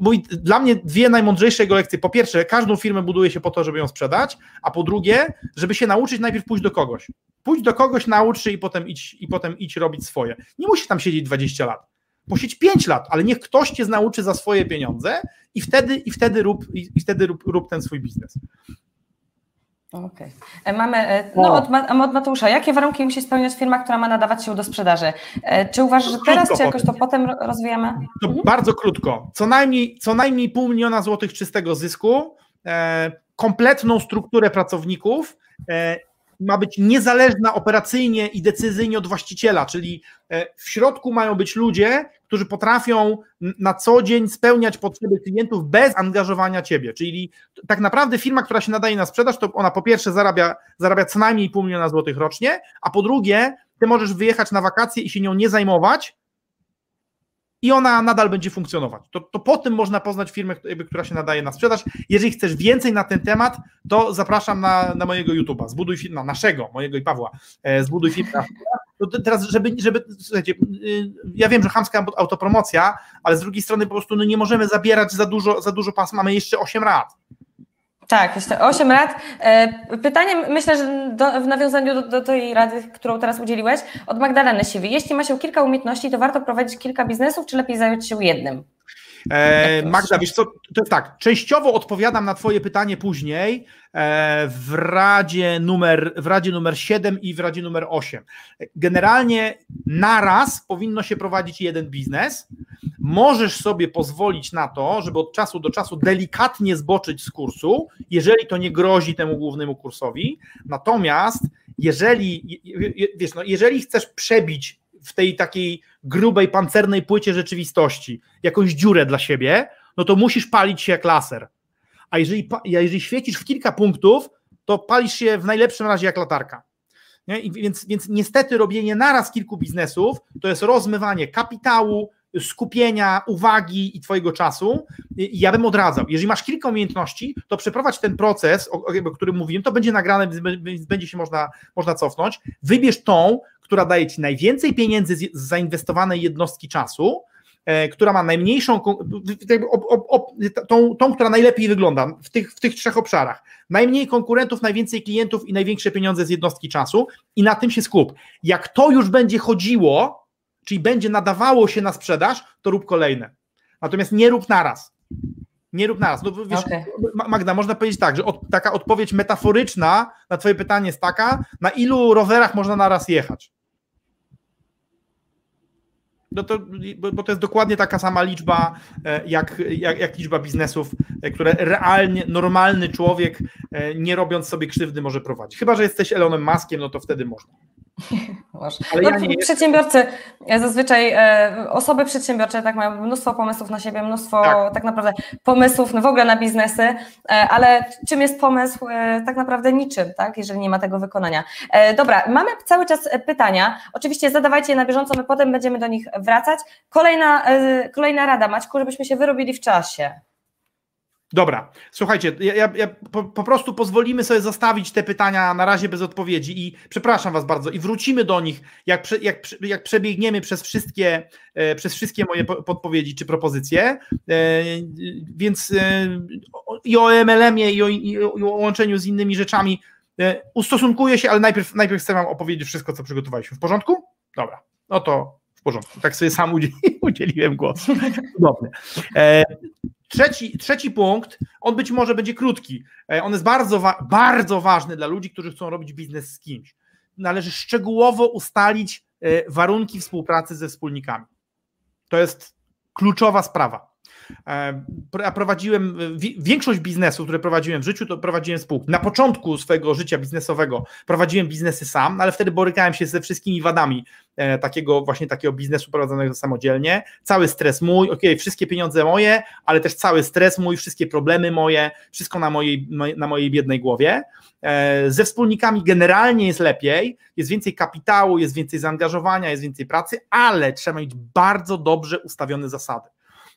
mówi, dla mnie dwie najmądrzejsze jego lekcje. Po pierwsze, każdą firmę buduje się po to, żeby ją sprzedać, a po drugie, żeby się nauczyć, najpierw pójść do kogoś. Pójdź do kogoś, naucz się i potem idź, i potem idź robić swoje. Nie musisz tam siedzieć 20 lat. posiedź 5 lat, ale niech ktoś cię nauczy za swoje pieniądze i wtedy, i wtedy, rób, i wtedy rób, rób ten swój biznes. Okej. Okay. Mamy, no od, od Mateusza, jakie warunki musi spełniać firma, która ma nadawać się do sprzedaży? Czy uważasz, że teraz, czy jakoś to potem rozwijamy? To mhm. Bardzo krótko. Co najmniej, co najmniej pół miliona złotych czystego zysku, e, kompletną strukturę pracowników, e, ma być niezależna operacyjnie i decyzyjnie od właściciela, czyli e, w środku mają być ludzie, którzy potrafią na co dzień spełniać potrzeby klientów bez angażowania ciebie. Czyli tak naprawdę firma, która się nadaje na sprzedaż, to ona po pierwsze zarabia, zarabia co najmniej pół miliona złotych rocznie, a po drugie, ty możesz wyjechać na wakacje i się nią nie zajmować, i ona nadal będzie funkcjonować. To, to po tym można poznać firmę, która się nadaje na sprzedaż. Jeżeli chcesz więcej na ten temat, to zapraszam na, na mojego YouTube'a, zbuduj firmę, naszego, mojego i Pawła, e, zbuduj firmę. To teraz, żeby, żeby słuchajcie, y, ja wiem, że chamska autopromocja, ale z drugiej strony po prostu no nie możemy zabierać za dużo, za dużo pas, mamy jeszcze 8 lat. Tak, 8 lat. E, pytanie, myślę, że do, w nawiązaniu do, do, tej rady, którą teraz udzieliłeś, od Magdaleny Siwi. Jeśli ma się kilka umiejętności, to warto prowadzić kilka biznesów, czy lepiej zająć się jednym? E, Magda, wiesz co, to jest tak, częściowo odpowiadam na Twoje pytanie później e, w Radzie numer, w Radzie numer 7 i w Radzie numer 8. Generalnie naraz powinno się prowadzić jeden biznes. Możesz sobie pozwolić na to, żeby od czasu do czasu delikatnie zboczyć z kursu, jeżeli to nie grozi temu głównemu kursowi. Natomiast jeżeli, wiesz, no, jeżeli chcesz przebić w tej takiej grubej, pancernej płycie rzeczywistości jakąś dziurę dla siebie, no to musisz palić się jak laser. A jeżeli, jeżeli świecisz w kilka punktów, to palisz się w najlepszym razie jak latarka. Nie? I więc, więc niestety robienie naraz kilku biznesów to jest rozmywanie kapitału, skupienia, uwagi i Twojego czasu. I ja bym odradzał. Jeżeli masz kilka umiejętności, to przeprowadź ten proces, o, o którym mówiłem, to będzie nagrane, więc będzie się można, można cofnąć. Wybierz tą, która daje Ci najwięcej pieniędzy z zainwestowanej jednostki czasu, e, która ma najmniejszą, tą, tą, która najlepiej wygląda w tych, w tych trzech obszarach. Najmniej konkurentów, najwięcej klientów i największe pieniądze z jednostki czasu i na tym się skup. Jak to już będzie chodziło, czyli będzie nadawało się na sprzedaż, to rób kolejne. Natomiast nie rób naraz. Nie rób naraz. No, wiesz, okay. Magda, można powiedzieć tak, że od, taka odpowiedź metaforyczna na Twoje pytanie jest taka, na ilu rowerach można naraz jechać? No to, bo to jest dokładnie taka sama liczba, e, jak, jak, jak, liczba biznesów, e, które realnie normalny człowiek, e, nie robiąc sobie krzywdy, może prowadzić. Chyba, że jesteś Elonem Maskiem, no to wtedy można. [LAUGHS] Ale no, ja przedsiębiorcy, zazwyczaj e, osoby przedsiębiorcze tak mają mnóstwo pomysłów na siebie, mnóstwo tak, tak naprawdę pomysłów no, w ogóle na biznesy, e, ale czym jest pomysł? E, tak naprawdę niczym, tak, jeżeli nie ma tego wykonania. E, dobra, mamy cały czas pytania. Oczywiście zadawajcie je na bieżąco, my potem będziemy do nich wracać. Kolejna, e, kolejna rada, Maćku, żebyśmy się wyrobili w czasie. Dobra, słuchajcie, ja, ja po, po, prostu pozwolimy sobie zostawić te pytania na razie bez odpowiedzi i przepraszam Was bardzo i wrócimy do nich, jak, prze, jak, jak przebiegniemy przez wszystkie, e, przez wszystkie moje podpowiedzi czy propozycje. E, więc e, i o MLM-ie, i o, i o, łączeniu z innymi rzeczami e, ustosunkuję się, ale najpierw, najpierw chcę Wam opowiedzieć wszystko, co przygotowaliśmy. W porządku? Dobra, no to w porządku. Tak sobie sam [LAUGHS] udzieliłem głosu. Cudownie. E, Trzeci, trzeci punkt, on być może będzie krótki. E, on jest bardzo, bardzo ważny dla ludzi, którzy chcą robić biznes z kimś. Należy szczegółowo ustalić e, warunki współpracy ze wspólnikami. To jest kluczowa sprawa. Ja prowadziłem większość biznesów, które prowadziłem w życiu, to prowadziłem spółki. Na początku swojego życia biznesowego prowadziłem biznesy sam, ale wtedy borykałem się ze wszystkimi wadami e, takiego właśnie takiego biznesu prowadzonego samodzielnie. Cały stres mój, ok, wszystkie pieniądze moje, ale też cały stres mój, wszystkie problemy moje, wszystko na mojej, na mojej biednej głowie. E, ze wspólnikami generalnie jest lepiej, jest więcej kapitału, jest więcej zaangażowania, jest więcej pracy, ale trzeba mieć bardzo dobrze ustawione zasady.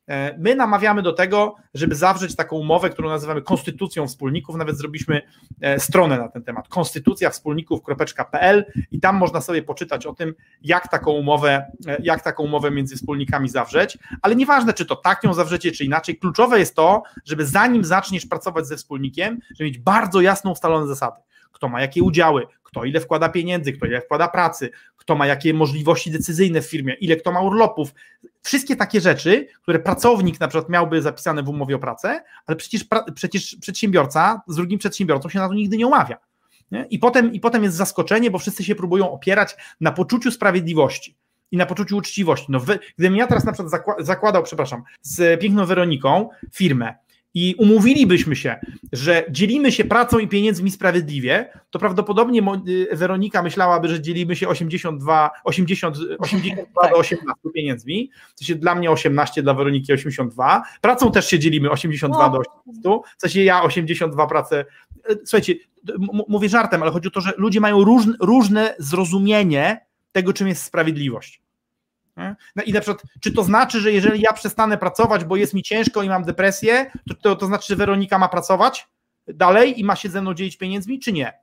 E, my namawiamy do tego, żeby zawrzeć taką umowę, którą nazywamy konstytucją wspólników. Nawet zrobiliśmy e, stronę na ten temat konstytucja wspólników.pl i tam można sobie poczytać o tym, jak taką umowę, e, jak taką umowę między wspólnikami zawrzeć. Ale nieważne, czy to tak ją zawrzecie, czy inaczej, kluczowe jest to, żeby zanim zaczniesz pracować ze wspólnikiem, żeby mieć bardzo jasno ustalone zasady. Kto ma jakie udziały, kto ile wkłada pieniędzy, kto ile wkłada pracy, kto ma jakie możliwości decyzyjne w firmie, ile kto ma urlopów. Wszystkie takie rzeczy, które pracownik na przykład miałby zapisane w umowie o pracę, ale przecież, przecież przedsiębiorca z drugim przedsiębiorcą się na to nigdy nie umawia. Nie? I, potem, I potem jest zaskoczenie, bo wszyscy się próbują opierać na poczuciu sprawiedliwości i na poczuciu uczciwości. No, wy, gdybym ja teraz na przykład zakładał, przepraszam, z piękną Weroniką firmę, i umówilibyśmy się, że dzielimy się pracą i pieniędzmi sprawiedliwie, to prawdopodobnie y, Weronika myślałaby, że dzielimy się 82, 80, 82 do 18 pieniędzmi, to się dla mnie 18, dla Weroniki 82, pracą też się dzielimy 82 no. do 18, w sensie ja 82 pracę, y, słuchajcie, mówię żartem, ale chodzi o to, że ludzie mają różne, różne zrozumienie tego, czym jest sprawiedliwość. No i na przykład, czy to znaczy, że jeżeli ja przestanę pracować, bo jest mi ciężko i mam depresję, to, to, to znaczy, że Weronika ma pracować dalej i ma się ze mną dzielić pieniędzmi, czy nie?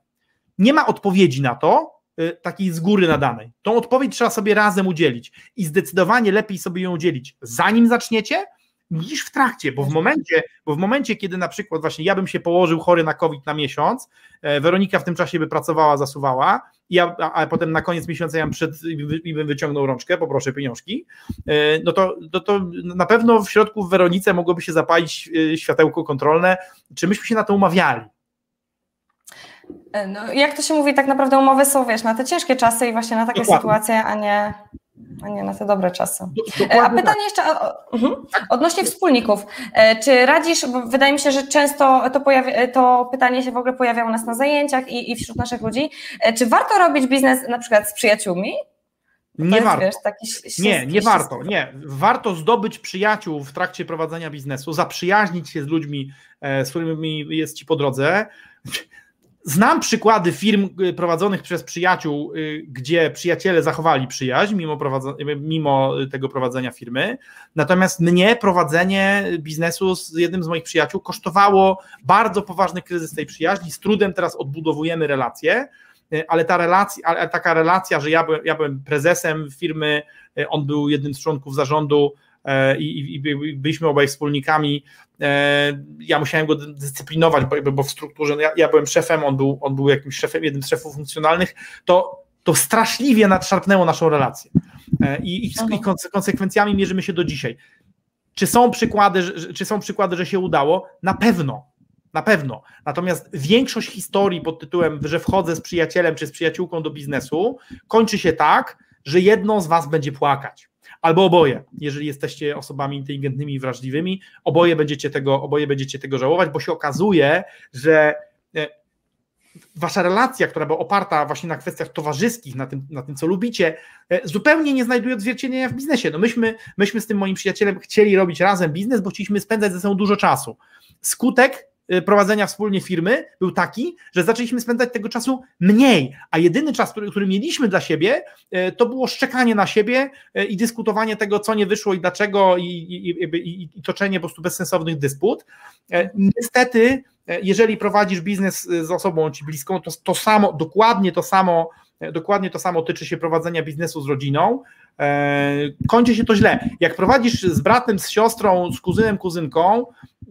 Nie ma odpowiedzi na to, y, takiej z góry nadanej. Tą odpowiedź trzeba sobie razem udzielić i zdecydowanie lepiej sobie ją udzielić, zanim zaczniecie, niż w trakcie, bo w momencie, bo w momencie, kiedy na przykład właśnie ja bym się położył chory na COVID na miesiąc, e, Weronika w tym czasie by pracowała, zasuwała, ja, a, a potem na koniec miesiąca ja bym przed i bym wyciągnął rączkę, poproszę pieniążki, e, no to, no to na pewno w środku w Weronice mogłoby się zapalić e, światełko kontrolne, czy myśmy się na to umawiali. No, jak to się mówi, tak naprawdę umowy są, wiesz, na te ciężkie czasy i właśnie na takie Dokładnie. sytuacje, a nie a nie na te dobre czasy. Dokładnie A pytanie tak. jeszcze mhm. Tak. odnośnie wspólników. E, czy radzisz, bo wydaje mi się, że często to, pojawia, to pytanie się w ogóle pojawia u nas na zajęciach i, i wśród naszych ludzi. E, czy warto robić biznes na przykład z przyjaciółmi? nie jest, warto. Wiesz, nie, nie warto. Nie. Warto zdobyć przyjaciół w trakcie prowadzenia biznesu, zaprzyjaźnić się z ludźmi, e, z którymi jest ci po drodze. Znam przykłady firm y, prowadzonych przez przyjaciół, y, gdzie przyjaciele zachowali przyjaźń mimo, mimo tego prowadzenia firmy. Natomiast mnie prowadzenie biznesu z jednym z moich przyjaciół kosztowało bardzo poważny kryzys tej przyjaźni. Z trudem teraz odbudowujemy relacje, y, ale ta relacja, ale taka relacja, że ja byłem, ja byłem prezesem firmy, on był jednym z członków zarządu, i, i byliśmy obaj wspólnikami. E, ja musiałem go dyscyplinować, bo, bo w strukturze, no ja, ja, byłem szefem, on był, on był jakimś szefem, jednym z szefów funkcjonalnych, to, to straszliwie nadszarpnęło naszą relację. E, I, i, i konsekwencjami mierzymy się do dzisiaj. Czy są przykłady, czy są przykłady, że się udało? Na pewno. Na pewno. Natomiast większość historii pod tytułem, że wchodzę z przyjacielem czy z przyjaciółką do biznesu, kończy się tak, że jedno z was będzie płakać albo oboje, jeżeli jesteście osobami inteligentnymi i wrażliwymi, oboje będziecie tego, oboje będziecie tego żałować, bo się okazuje, że e, wasza relacja, która była oparta właśnie na kwestiach towarzyskich, na tym, na tym co lubicie, e, zupełnie nie znajduje odzwierciedlenia w biznesie. No myśmy, myśmy z tym moim przyjacielem chcieli robić razem biznes, bo chcieliśmy spędzać ze sobą dużo czasu. Skutek prowadzenia wspólnie firmy był taki, że zaczęliśmy spędzać tego czasu mniej, a jedyny czas, który, który mieliśmy dla siebie, y, to było szczekanie na siebie y, i dyskutowanie tego, co nie wyszło i dlaczego, i, i, i, i toczenie po prostu bezsensownych dysput. Niestety, jeżeli prowadzisz biznes z osobą ci bliską, to, to samo, dokładnie to samo, dokładnie to samo tyczy się prowadzenia biznesu z rodziną. Kończy się to źle. Jak prowadzisz z bratem, z siostrą, z kuzynem, kuzynką,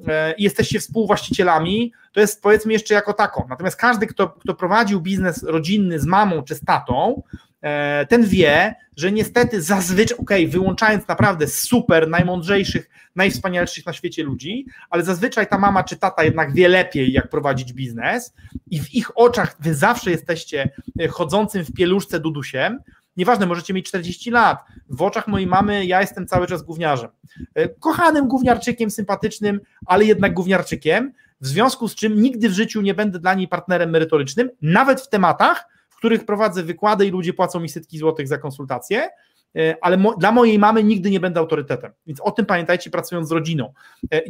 E, i jesteście współwłaścicielami, to jest powiedzmy jeszcze jako taką. Natomiast każdy, kto, kto prowadził biznes rodzinny z mamą czy z tatą, e, ten wie, że niestety zazwyczaj, okay, wyłączając naprawdę super, najmądrzejszych, najwspanialszych na świecie ludzi, ale zazwyczaj ta mama czy tata jednak wie lepiej, jak prowadzić biznes i w ich oczach wy zawsze jesteście e, chodzącym w pieluszce dudusiem, Nieważne, możecie mieć 40 lat. W oczach mojej mamy ja jestem cały czas gówniarzem. E, kochanym gówniarczykiem, sympatycznym, ale jednak gówniarczykiem, w związku z czym nigdy w życiu nie będę dla niej partnerem merytorycznym, nawet w tematach, w których prowadzę wykłady i ludzie płacą mi setki złotych za konsultacje, e, ale mo dla mojej mamy nigdy nie będę autorytetem. Więc o tym pamiętajcie, pracując z rodziną. E,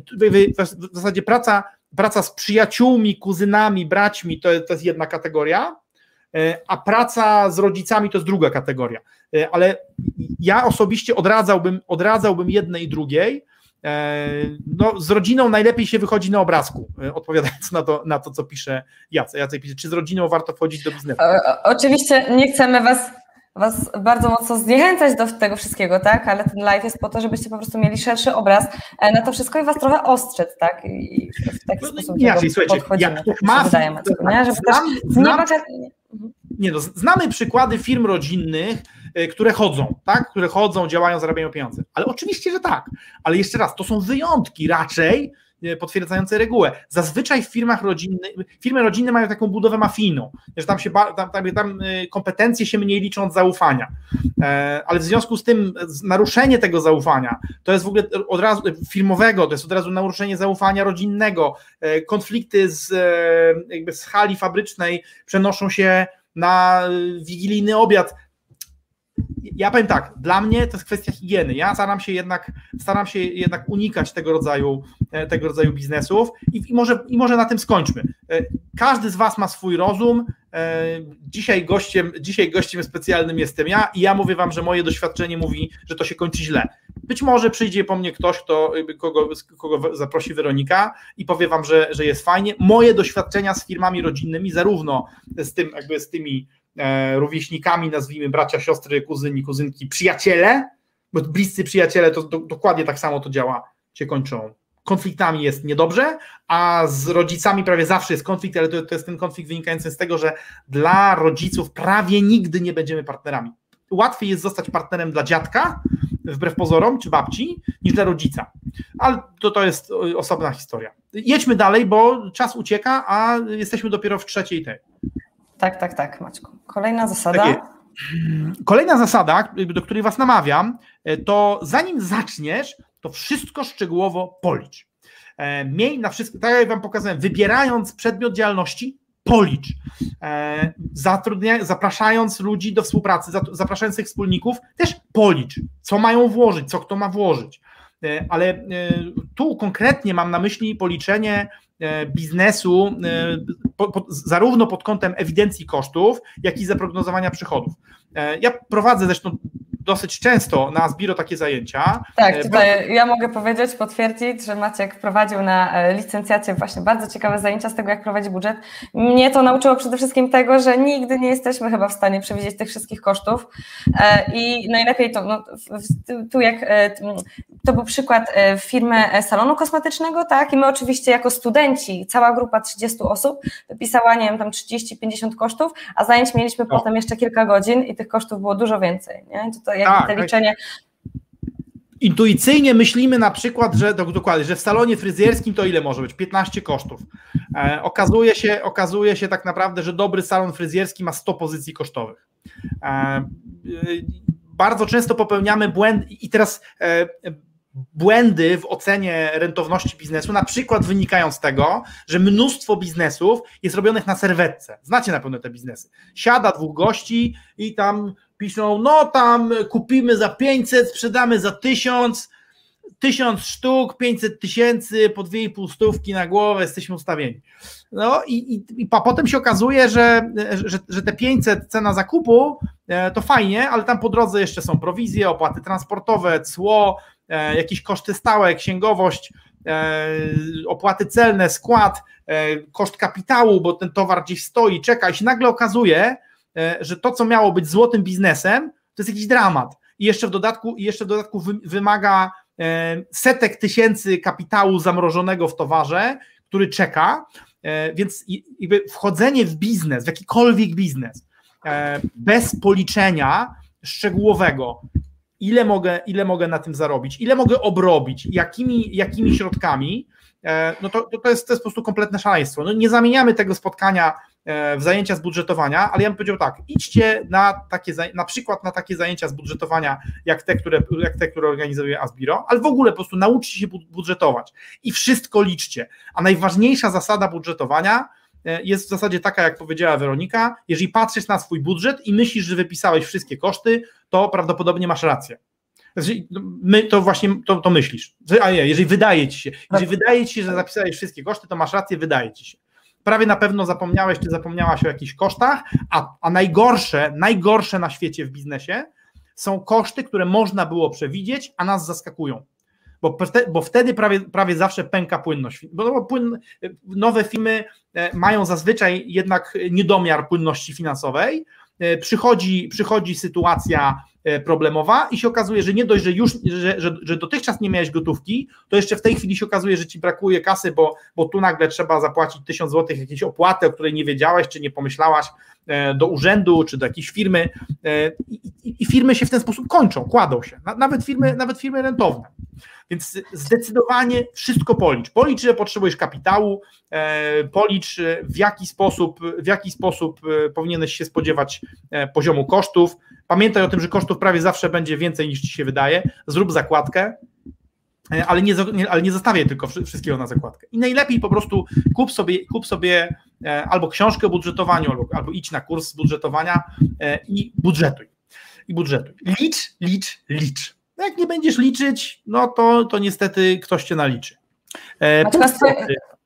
w zasadzie praca, praca z przyjaciółmi, kuzynami, braćmi to, to jest jedna kategoria, a praca z rodzicami to jest druga kategoria. E, ale ja osobiście odradzałbym, odradzałbym jednej i drugiej. E, no, z rodziną najlepiej się wychodzi na obrazku, odpowiadając na to, na to co pisze Jacek. Jacek pisze, czy z rodziną warto wchodzić do biznesu? Oczywiście nie chcemy Was Was bardzo mocno zniechęcać do tego wszystkiego, tak? Ale ten live jest po to, żebyście po prostu mieli szerszy obraz na to wszystko i Was trochę ostrzec, tak? I w taki no, sposób inaczej, słuchajcie, jak ma... Wydaje, nie? Żeby znam, też nie znam, nie no, znamy przykłady firm rodzinnych, e, które chodzą, tak? Które chodzą, działają, zarabiają pieniądze. Ale oczywiście, że tak. Ale jeszcze raz, to są wyjątki raczej E, potwierdzające regułę. Zazwyczaj w firmach rodzinnych, firmy rodzinne mają taką budowę mafijną, że tam się tam, tam, tam e, kompetencje się mniej liczą od zaufania. Ale w związku z tym naruszenie tego zaufania to jest w ogóle od razu firmowego, to jest od razu naruszenie zaufania rodzinnego. Konflikty z, jakby z hali fabrycznej przenoszą się na wigilijny obiad ja powiem tak, dla mnie to jest kwestia higieny. Ja staram się jednak, staram się jednak unikać tego rodzaju, e, tego rodzaju biznesów i, i, może, i może na tym skończmy. E, każdy z Was ma swój rozum. E, dzisiaj gościem, dzisiaj gościem specjalnym jestem ja i ja mówię Wam, że moje doświadczenie mówi, że to się kończy źle. Być może przyjdzie po mnie ktoś, kto, kogo, kogo zaprosi Weronika i powie Wam, że, że jest fajnie. Moje doświadczenia z firmami rodzinnymi, zarówno z tym, jakby z tymi E, rówieśnikami, nazwijmy bracia, siostry, kuzyni, kuzynki, przyjaciele, bo bliscy przyjaciele to do, dokładnie tak samo to działa, się kończą. Konfliktami jest niedobrze, a z rodzicami prawie zawsze jest konflikt, ale to, to jest ten konflikt wynikający z tego, że dla rodziców prawie nigdy nie będziemy partnerami. Łatwiej jest zostać partnerem dla dziadka, wbrew pozorom, czy babci, niż dla rodzica. Ale to, to jest osobna historia. Jedźmy dalej, bo czas ucieka, a jesteśmy dopiero w trzeciej tej. Tak, tak, tak, Maćku. Kolejna zasada. Takie, kolejna zasada, do której Was namawiam, e, to zanim zaczniesz, to wszystko szczegółowo policz. E, miej na wszystko, tak jak Wam pokazałem, wybierając przedmiot działalności, policz. E, zatrudnia, zapraszając ludzi do współpracy, zapraszając tych wspólników, też policz, co mają włożyć, co kto ma włożyć. Ale tu konkretnie mam na myśli policzenie E, biznesu, e, po, po, zarówno pod kątem ewidencji kosztów, jak i zaprognozowania przychodów. E, ja prowadzę zresztą dosyć często na Asbiro takie zajęcia. Tak, tutaj ja mogę powiedzieć, potwierdzić, że Maciek prowadził na licencjacie właśnie bardzo ciekawe zajęcia z tego, jak prowadzi budżet. Mnie to nauczyło przede wszystkim tego, że nigdy nie jesteśmy chyba w stanie przewidzieć tych wszystkich kosztów i najlepiej to, no, tu jak to był przykład firmy salonu kosmetycznego, tak, i my oczywiście jako studenci, cała grupa 30 osób wypisała, nie wiem, tam 30-50 kosztów, a zajęć mieliśmy no. potem jeszcze kilka godzin i tych kosztów było dużo więcej, nie? To, to jakby tak, te liczenie intuicyjnie myślimy na przykład, że dokładnie, że w salonie fryzjerskim to ile może być? 15 kosztów. E, okazuje, się, okazuje się tak naprawdę, że dobry salon fryzjerski ma 100 pozycji kosztowych. E, bardzo często popełniamy błędy i teraz e, błędy w ocenie rentowności biznesu, na przykład wynikają z tego, że mnóstwo biznesów jest robionych na serwetce. Znacie na pewno te biznesy. Siada dwóch gości i tam piszą, no tam kupimy za 500, sprzedamy za 1000, 1000 sztuk, 500 tysięcy, po 2,5 stówki na głowę, jesteśmy ustawieni. No i, i, i potem się okazuje, że, że, że te 500 cena zakupu e, to fajnie, ale tam po drodze jeszcze są prowizje, opłaty transportowe, cło, jakieś koszty stałe, księgowość, e, opłaty celne, skład, e, koszt kapitału, bo ten towar gdzieś stoi, czeka i się nagle okazuje, że to, co miało być złotym biznesem, to jest jakiś dramat. I jeszcze w dodatku, jeszcze w dodatku wymaga setek tysięcy kapitału zamrożonego w towarze, który czeka, więc wchodzenie w biznes, w jakikolwiek biznes, bez policzenia szczegółowego, ile mogę, ile mogę na tym zarobić, ile mogę obrobić, jakimi, jakimi środkami, e, no to, to, jest, to jest po prostu kompletne szaleństwo. No nie zamieniamy tego spotkania e, w zajęcia z budżetowania, ale ja bym powiedział tak, idźcie na takie, na przykład na takie zajęcia z budżetowania, jak te, które, jak te, które organizuje Asbiro, ale w ogóle po prostu nauczcie się budżetować i wszystko liczcie. A najważniejsza zasada budżetowania jest w zasadzie taka, jak powiedziała Weronika, jeżeli patrzysz na swój budżet i myślisz, że wypisałeś wszystkie koszty, to prawdopodobnie masz rację. Znaczy, no, my to właśnie to, to myślisz. A nie, jeżeli wydaje ci się, jeżeli wydaje ci się, że zapisałeś wszystkie koszty, to masz rację, wydaje ci się. Prawie na pewno zapomniałeś, czy zapomniałaś o jakichś kosztach, a, a najgorsze, najgorsze na świecie w biznesie są koszty, które można było przewidzieć, a nas zaskakują bo, bo wtedy prawie, prawie zawsze pęka płynność. Bo no, płyn, nowe firmy e, mają zazwyczaj jednak niedomiar płynności finansowej. E, przychodzi, przychodzi sytuacja problemowa i się okazuje, że nie dość, że już, że, że, że dotychczas nie miałeś gotówki, to jeszcze w tej chwili się okazuje, że ci brakuje kasy, bo, bo tu nagle trzeba zapłacić tysiąc złotych jakiejś opłaty, o której nie wiedziałaś, czy nie pomyślałaś do urzędu, czy do jakiejś firmy i, i, i firmy się w ten sposób kończą, kładą się, nawet firmy, nawet firmy rentowne. Więc zdecydowanie wszystko policz. Policz, że potrzebujesz kapitału, e, policz w jaki sposób, w jaki sposób e, powinieneś się spodziewać e, poziomu kosztów. Pamiętaj o tym, że kosztów prawie zawsze będzie więcej niż ci się wydaje. Zrób zakładkę, ale nie, ale nie zostawiaj tylko wszystkiego na zakładkę. I najlepiej po prostu kup sobie, kup sobie albo książkę o budżetowaniu, albo, albo idź na kurs budżetowania i budżetuj. I budżetuj. Licz, licz, licz. No jak nie będziesz liczyć, no to, to niestety ktoś cię naliczy. E,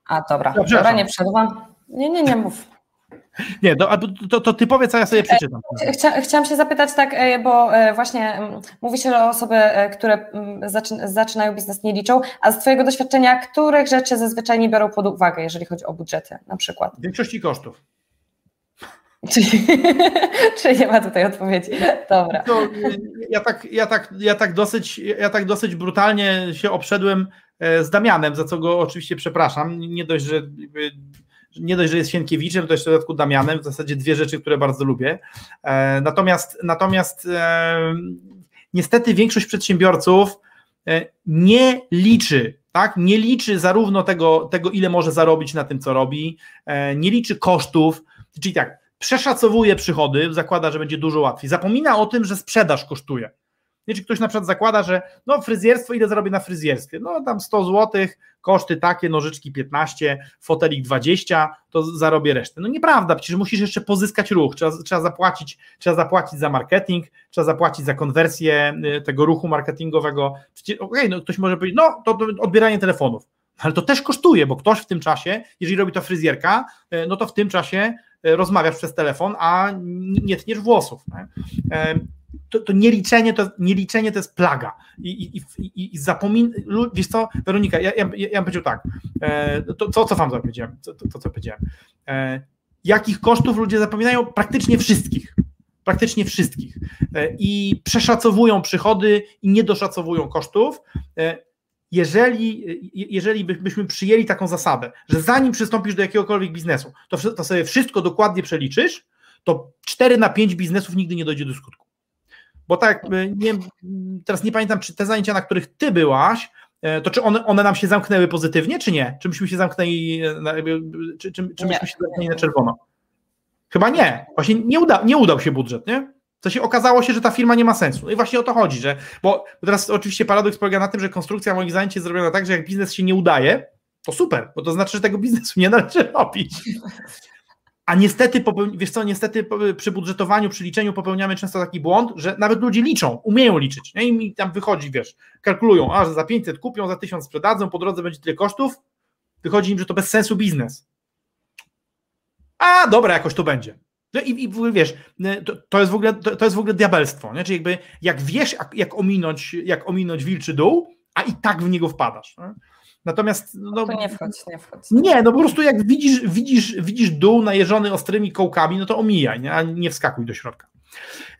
A dobra, dobra, nie przerwam. Nie, nie, nie mów. [LAUGHS] Nie, to, to, to, ty powiedz, a ja sobie przeczytam. E, chcia, chciałam się zapytać tak, e, bo e, właśnie mm, mówi się, że osoby, które mm, zaczynają biznes nie liczą, a z twojego doświadczenia, których rzeczy zazwyczaj nie biorą pod uwagę, jeżeli chodzi o budżety na przykład? Większości kosztów. [LAUGHS] Czyli, czyli nie ma tutaj odpowiedzi. Dobra. To, ja, tak, ja, tak, ja, tak dosyć, ja tak dosyć brutalnie się obszedłem z Damianem, za co go oczywiście przepraszam. Nie dość, że nie dość, że jest Sienkiewiczem, to jeszcze w dodatku Damianem, w zasadzie dwie rzeczy, które bardzo lubię. E, natomiast natomiast e, niestety większość przedsiębiorców nie liczy tak? Nie liczy zarówno tego, tego, ile może zarobić na tym, co robi, nie liczy kosztów. Czyli tak, przeszacowuje przychody, zakłada, że będzie dużo łatwiej. Zapomina o tym, że sprzedaż kosztuje. Nie, czy ktoś na przykład zakłada, że no fryzjerstwo, ile zarobię na fryzjerstwie? No tam 100 zł, koszty takie, nożyczki 15, fotelik 20, to zarobię resztę. No nieprawda, przecież musisz jeszcze pozyskać ruch, trzeba, trzeba, zapłacić, trzeba zapłacić za marketing, trzeba zapłacić za konwersję y, tego ruchu marketingowego. Okej, okay, no ktoś może powiedzieć, no to, odbieranie telefonów, ale to też kosztuje, bo ktoś w tym czasie, jeżeli robi to fryzjerka, y, no to w tym czasie E, rozmawiasz przez telefon, a nie tniesz włosów. Nie? E, to, to nieliczenie, to, nieliczenie to jest plaga. I, i, i, i zapomin... Wiesz co, Weronika, ja, ja, ja bym powiedział tak, e, to, co, co wam powiedziałem, to, to, co powiedziałem. Jakich kosztów ludzie zapominają? Praktycznie wszystkich. Praktycznie wszystkich. I przeszacowują przychody i nie doszacowują kosztów jeżeli, jeżeli byśmy przyjęli taką zasadę, że zanim przystąpisz do jakiegokolwiek biznesu, to, to sobie wszystko dokładnie przeliczysz, to 4 na 5 biznesów nigdy nie dojdzie do skutku. Bo tak, nie, teraz nie pamiętam, czy te zajęcia, na których ty byłaś, e, to czy one, one nam się zamknęły pozytywnie, czy nie? Czy myśmy się zamknęli, czy, czy, czy myśmy się zamknęli na czerwono? Chyba nie. Właśnie nie, uda, nie udał się budżet, nie? Co się okazało się, że ta firma nie ma sensu. No i właśnie o to chodzi, że. Bo teraz oczywiście paradoks polega na tym, że konstrukcja moich zajęć jest zrobiona tak, że jak biznes się nie udaje, to super, bo to znaczy, że tego biznesu nie należy robić. A niestety, wiesz co, niestety przy budżetowaniu, przy liczeniu popełniamy często taki błąd, że nawet ludzie liczą, umieją liczyć. Nie? I mi tam wychodzi, wiesz, kalkulują, a że za 500 kupią, za 1000 sprzedadzą, po drodze będzie tyle kosztów, wychodzi im, że to bez sensu biznes. A dobra, jakoś to będzie. No i, i wiesz, to, to, jest w ogóle, to, to, jest w ogóle diabelstwo, nie? Czyli jakby jak wiesz, jak, jak, ominąć, jak ominąć wilczy dół, a i tak w niego wpadasz. Nie? Natomiast. No, to nie wchodź, nie wchodź. Nie, no po prostu jak widzisz, widzisz, widzisz dół najeżony ostrymi kołkami, no to omijaj, nie? a nie wskakuj do środka.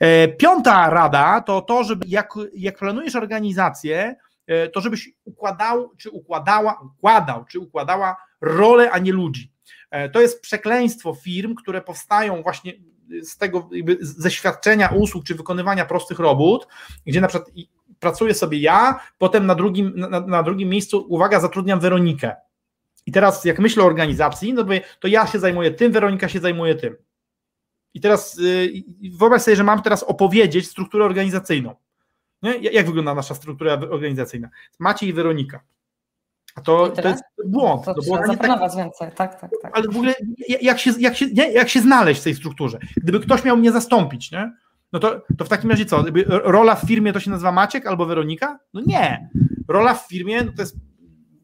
E, piąta rada to to, żeby jak, jak planujesz organizację, e, to żebyś układał, czy układała, układał, czy układała rolę, a nie ludzi. E, to jest przekleństwo firm, które powstają właśnie z tego ze świadczenia usług czy wykonywania prostych robót, gdzie na przykład pracuję sobie ja, potem na drugim, na, na drugim miejscu, uwaga, zatrudniam Weronikę. I teraz jak myślę o organizacji, no to, ja się zajmuję tym, Weronika się zajmuje tym. I teraz y, wyobraź sobie, że mam teraz opowiedzieć strukturę organizacyjną. Nie? Jak wygląda nasza struktura organizacyjna? Maciej i Weronika. A to, to jest błąd. To, to trzeba zaplanować tak, więcej, tak, tak, tak. Ale w ogóle jak się, jak, się, jak się znaleźć w tej strukturze? Gdyby ktoś miał mnie zastąpić, nie? No to, to w takim razie co? Rola w firmie to się nazywa Maciek albo Weronika? No nie. Rola w firmie no to jest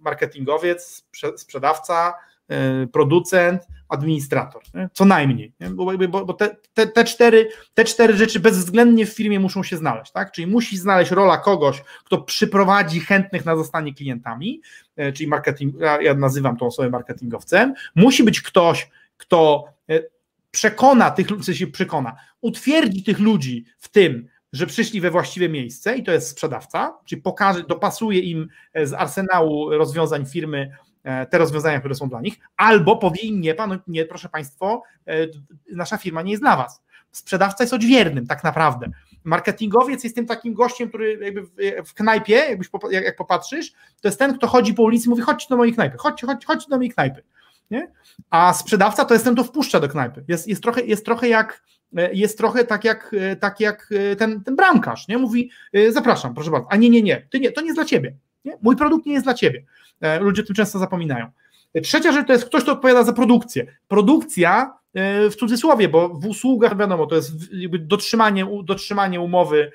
marketingowiec, sprzedawca, E, producent, administrator, co najmniej, nie? bo, bo, te, te, te, cztery, te cztery rzeczy bezwzględnie w firmie muszą się znaleźć, tak? czyli musi znaleźć rola kogoś, kto przyprowadzi chętnych na zostanie klientami, e, czyli marketing, ja nazywam tą osobę marketingowcem, musi być ktoś, kto e, przekona tych ludzi, się przekona, utwierdzi tych ludzi w tym, że przyszli we właściwe miejsce i to jest sprzedawca, czyli pokaże, dopasuje im z arsenału rozwiązań firmy E, te rozwiązania, które są dla nich, albo powie im nie, pan, nie, proszę Państwo, e, nasza firma nie jest dla Was. Sprzedawca jest odźwiernym tak naprawdę. Marketingowiec jest tym takim gościem, który jakby w, knajpie, jakbyś, jak, jak popatrzysz, to jest ten, kto chodzi po ulicy i mówi, chodźcie do mojej knajpy, chodźcie, chodźcie, chodźcie do mojej knajpy. Nie? A sprzedawca to jest ten, kto wpuszcza do knajpy. Jest, jest, trochę, jest trochę jak e, jest trochę tak jak, tak jak ten, ten bramkarz, nie? Mówi, zapraszam, proszę bardzo, a nie, nie, nie, ty nie, to nie jest dla ciebie. Nie? Mój produkt nie jest dla ciebie. E, ludzie tym często zapominają. Trzecia rzecz to jest ktoś, kto odpowiada za produkcję. Produkcja e, w cudzysłowie, bo w usługach wiadomo, to jest dotrzymanie, dotrzymanie umowy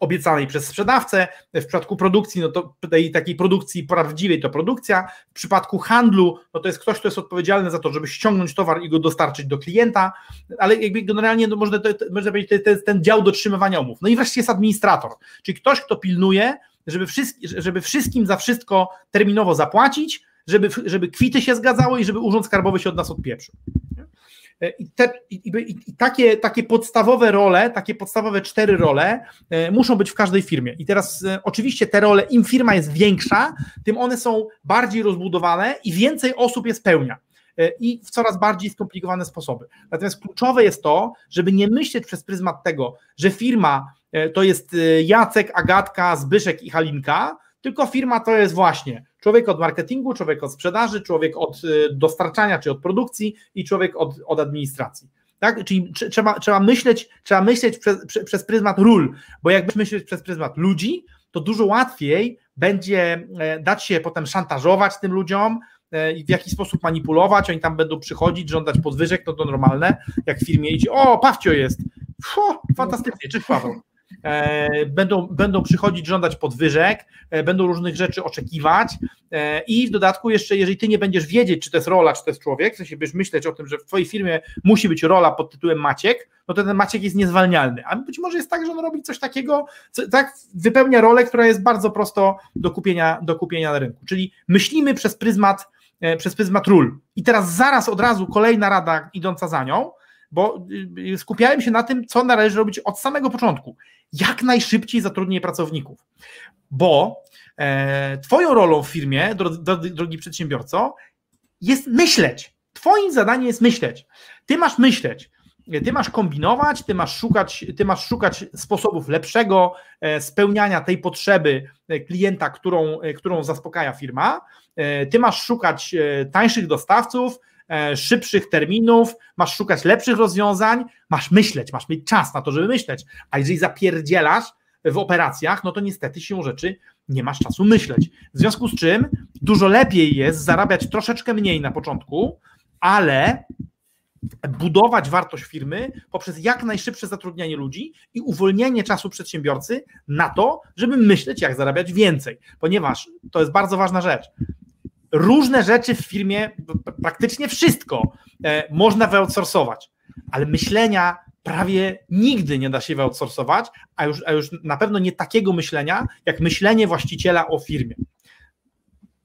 obiecanej przez sprzedawcę. W przypadku produkcji, no to tej takiej produkcji prawdziwej to produkcja. W przypadku handlu, no to jest ktoś, kto jest odpowiedzialny za to, żeby ściągnąć towar i go dostarczyć do klienta, ale jakby generalnie no można, to, można powiedzieć, to jest ten dział dotrzymywania umów. No i wreszcie jest administrator, czyli ktoś, kto pilnuje, żeby, żeby wszystkim za wszystko terminowo zapłacić, żeby, żeby kwity się zgadzały i żeby Urząd Skarbowy się od nas odpieprzył. I, te, i, i, takie, takie podstawowe role, takie podstawowe cztery role e, muszą być w każdej firmie. I teraz e, oczywiście te role, im firma jest większa, tym one są bardziej rozbudowane i więcej osób je spełnia e, i w coraz bardziej skomplikowane sposoby. Natomiast kluczowe jest to, żeby nie myśleć przez pryzmat tego, że firma E, to jest e, Jacek, Agatka, Zbyszek i Halinka, tylko firma to jest właśnie człowiek od marketingu, człowiek od sprzedaży, człowiek od e, dostarczania czy od produkcji i człowiek od, od administracji. Tak? Czyli trzeba, trzeba myśleć, trzeba myśleć przez, przez pryzmat ról, bo jakbyś myśleć przez pryzmat ludzi, to dużo łatwiej będzie dać się potem szantażować tym ludziom, i w jaki sposób manipulować, oni tam będą przychodzić, żądać podwyżek, no to normalne, jak w firmie idzie, o, Pawcio jest, fantastycznie, cześć Paweł. E, będą, będą przychodzić, żądać podwyżek, e, będą różnych rzeczy oczekiwać e, i w dodatku jeszcze, jeżeli ty nie będziesz wiedzieć, czy to jest rola, czy to jest człowiek, w sensie będziesz myśleć o tym, że w twojej firmie musi być rola pod tytułem Maciek, no to ten Maciek jest niezwalnialny, a być może jest tak, że on robi coś takiego, co, tak wypełnia rolę, która jest bardzo prosto do kupienia, do kupienia na rynku, czyli myślimy przez pryzmat przez pryzmat ról. I teraz zaraz od razu kolejna rada idąca za nią, bo y, skupiałem się na tym, co należy robić od samego początku. Jak najszybciej zatrudnienie pracowników, bo e, Twoją rolą w firmie, drogi, drogi przedsiębiorco, jest myśleć. Twoim zadaniem jest myśleć. Ty masz myśleć. Ty masz kombinować, ty masz szukać, ty masz szukać sposobów lepszego e, spełniania tej potrzeby e, klienta, którą, którą zaspokaja firma. Ty masz szukać tańszych dostawców, E, szybszych terminów, masz szukać lepszych rozwiązań, masz myśleć, masz mieć czas na to, żeby myśleć. A jeżeli zapierdzielasz w operacjach, no to niestety siłą rzeczy nie masz czasu myśleć. W związku z czym dużo lepiej jest zarabiać troszeczkę mniej na początku, ale budować wartość firmy poprzez jak najszybsze zatrudnianie ludzi i uwolnienie czasu przedsiębiorcy na to, żeby myśleć, jak zarabiać więcej, ponieważ to jest bardzo ważna rzecz różne rzeczy w firmie, praktycznie wszystko e, można wyoutsourcować, ale myślenia prawie nigdy nie da się wyoutsourcować, a już, a już na pewno nie takiego myślenia, jak myślenie właściciela o firmie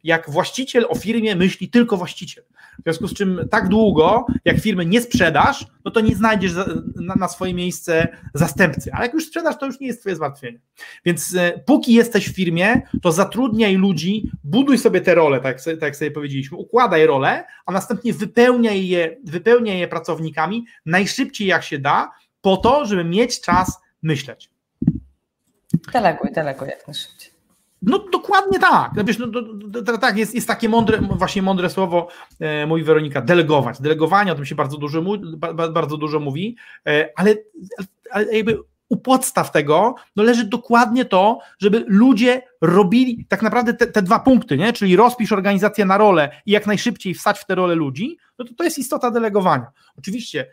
jak właściciel o firmie myśli tylko właściciel. W związku z czym tak długo, jak firmy nie sprzedasz, no to nie znajdziesz na, swoje miejsce zastępcy. Ale jak już sprzedasz, to już nie jest twoje zmartwienie. Więc e, póki jesteś w firmie, to zatrudniaj ludzi, buduj sobie te role, tak, tak jak sobie powiedzieliśmy, układaj role, a następnie wypełniaj je, wypełniaj je pracownikami najszybciej jak się da, po to, żeby mieć czas myśleć. Deleguj, deleguj jak najszybciej. No dokładnie tak. No, wiesz, no, to, to, tak, jest, jest takie mądre, właśnie mądre słowo, e, mówi Weronika, delegować. Delegowanie, o tym się bardzo dużo, bardzo dużo mówi, e, ale, ale jakby u podstaw tego no leży dokładnie to, żeby ludzie robili tak naprawdę te, te, dwa punkty, nie? czyli rozpisz organizację na rolę i jak najszybciej wsać w te role ludzi, no to to jest istota delegowania. Oczywiście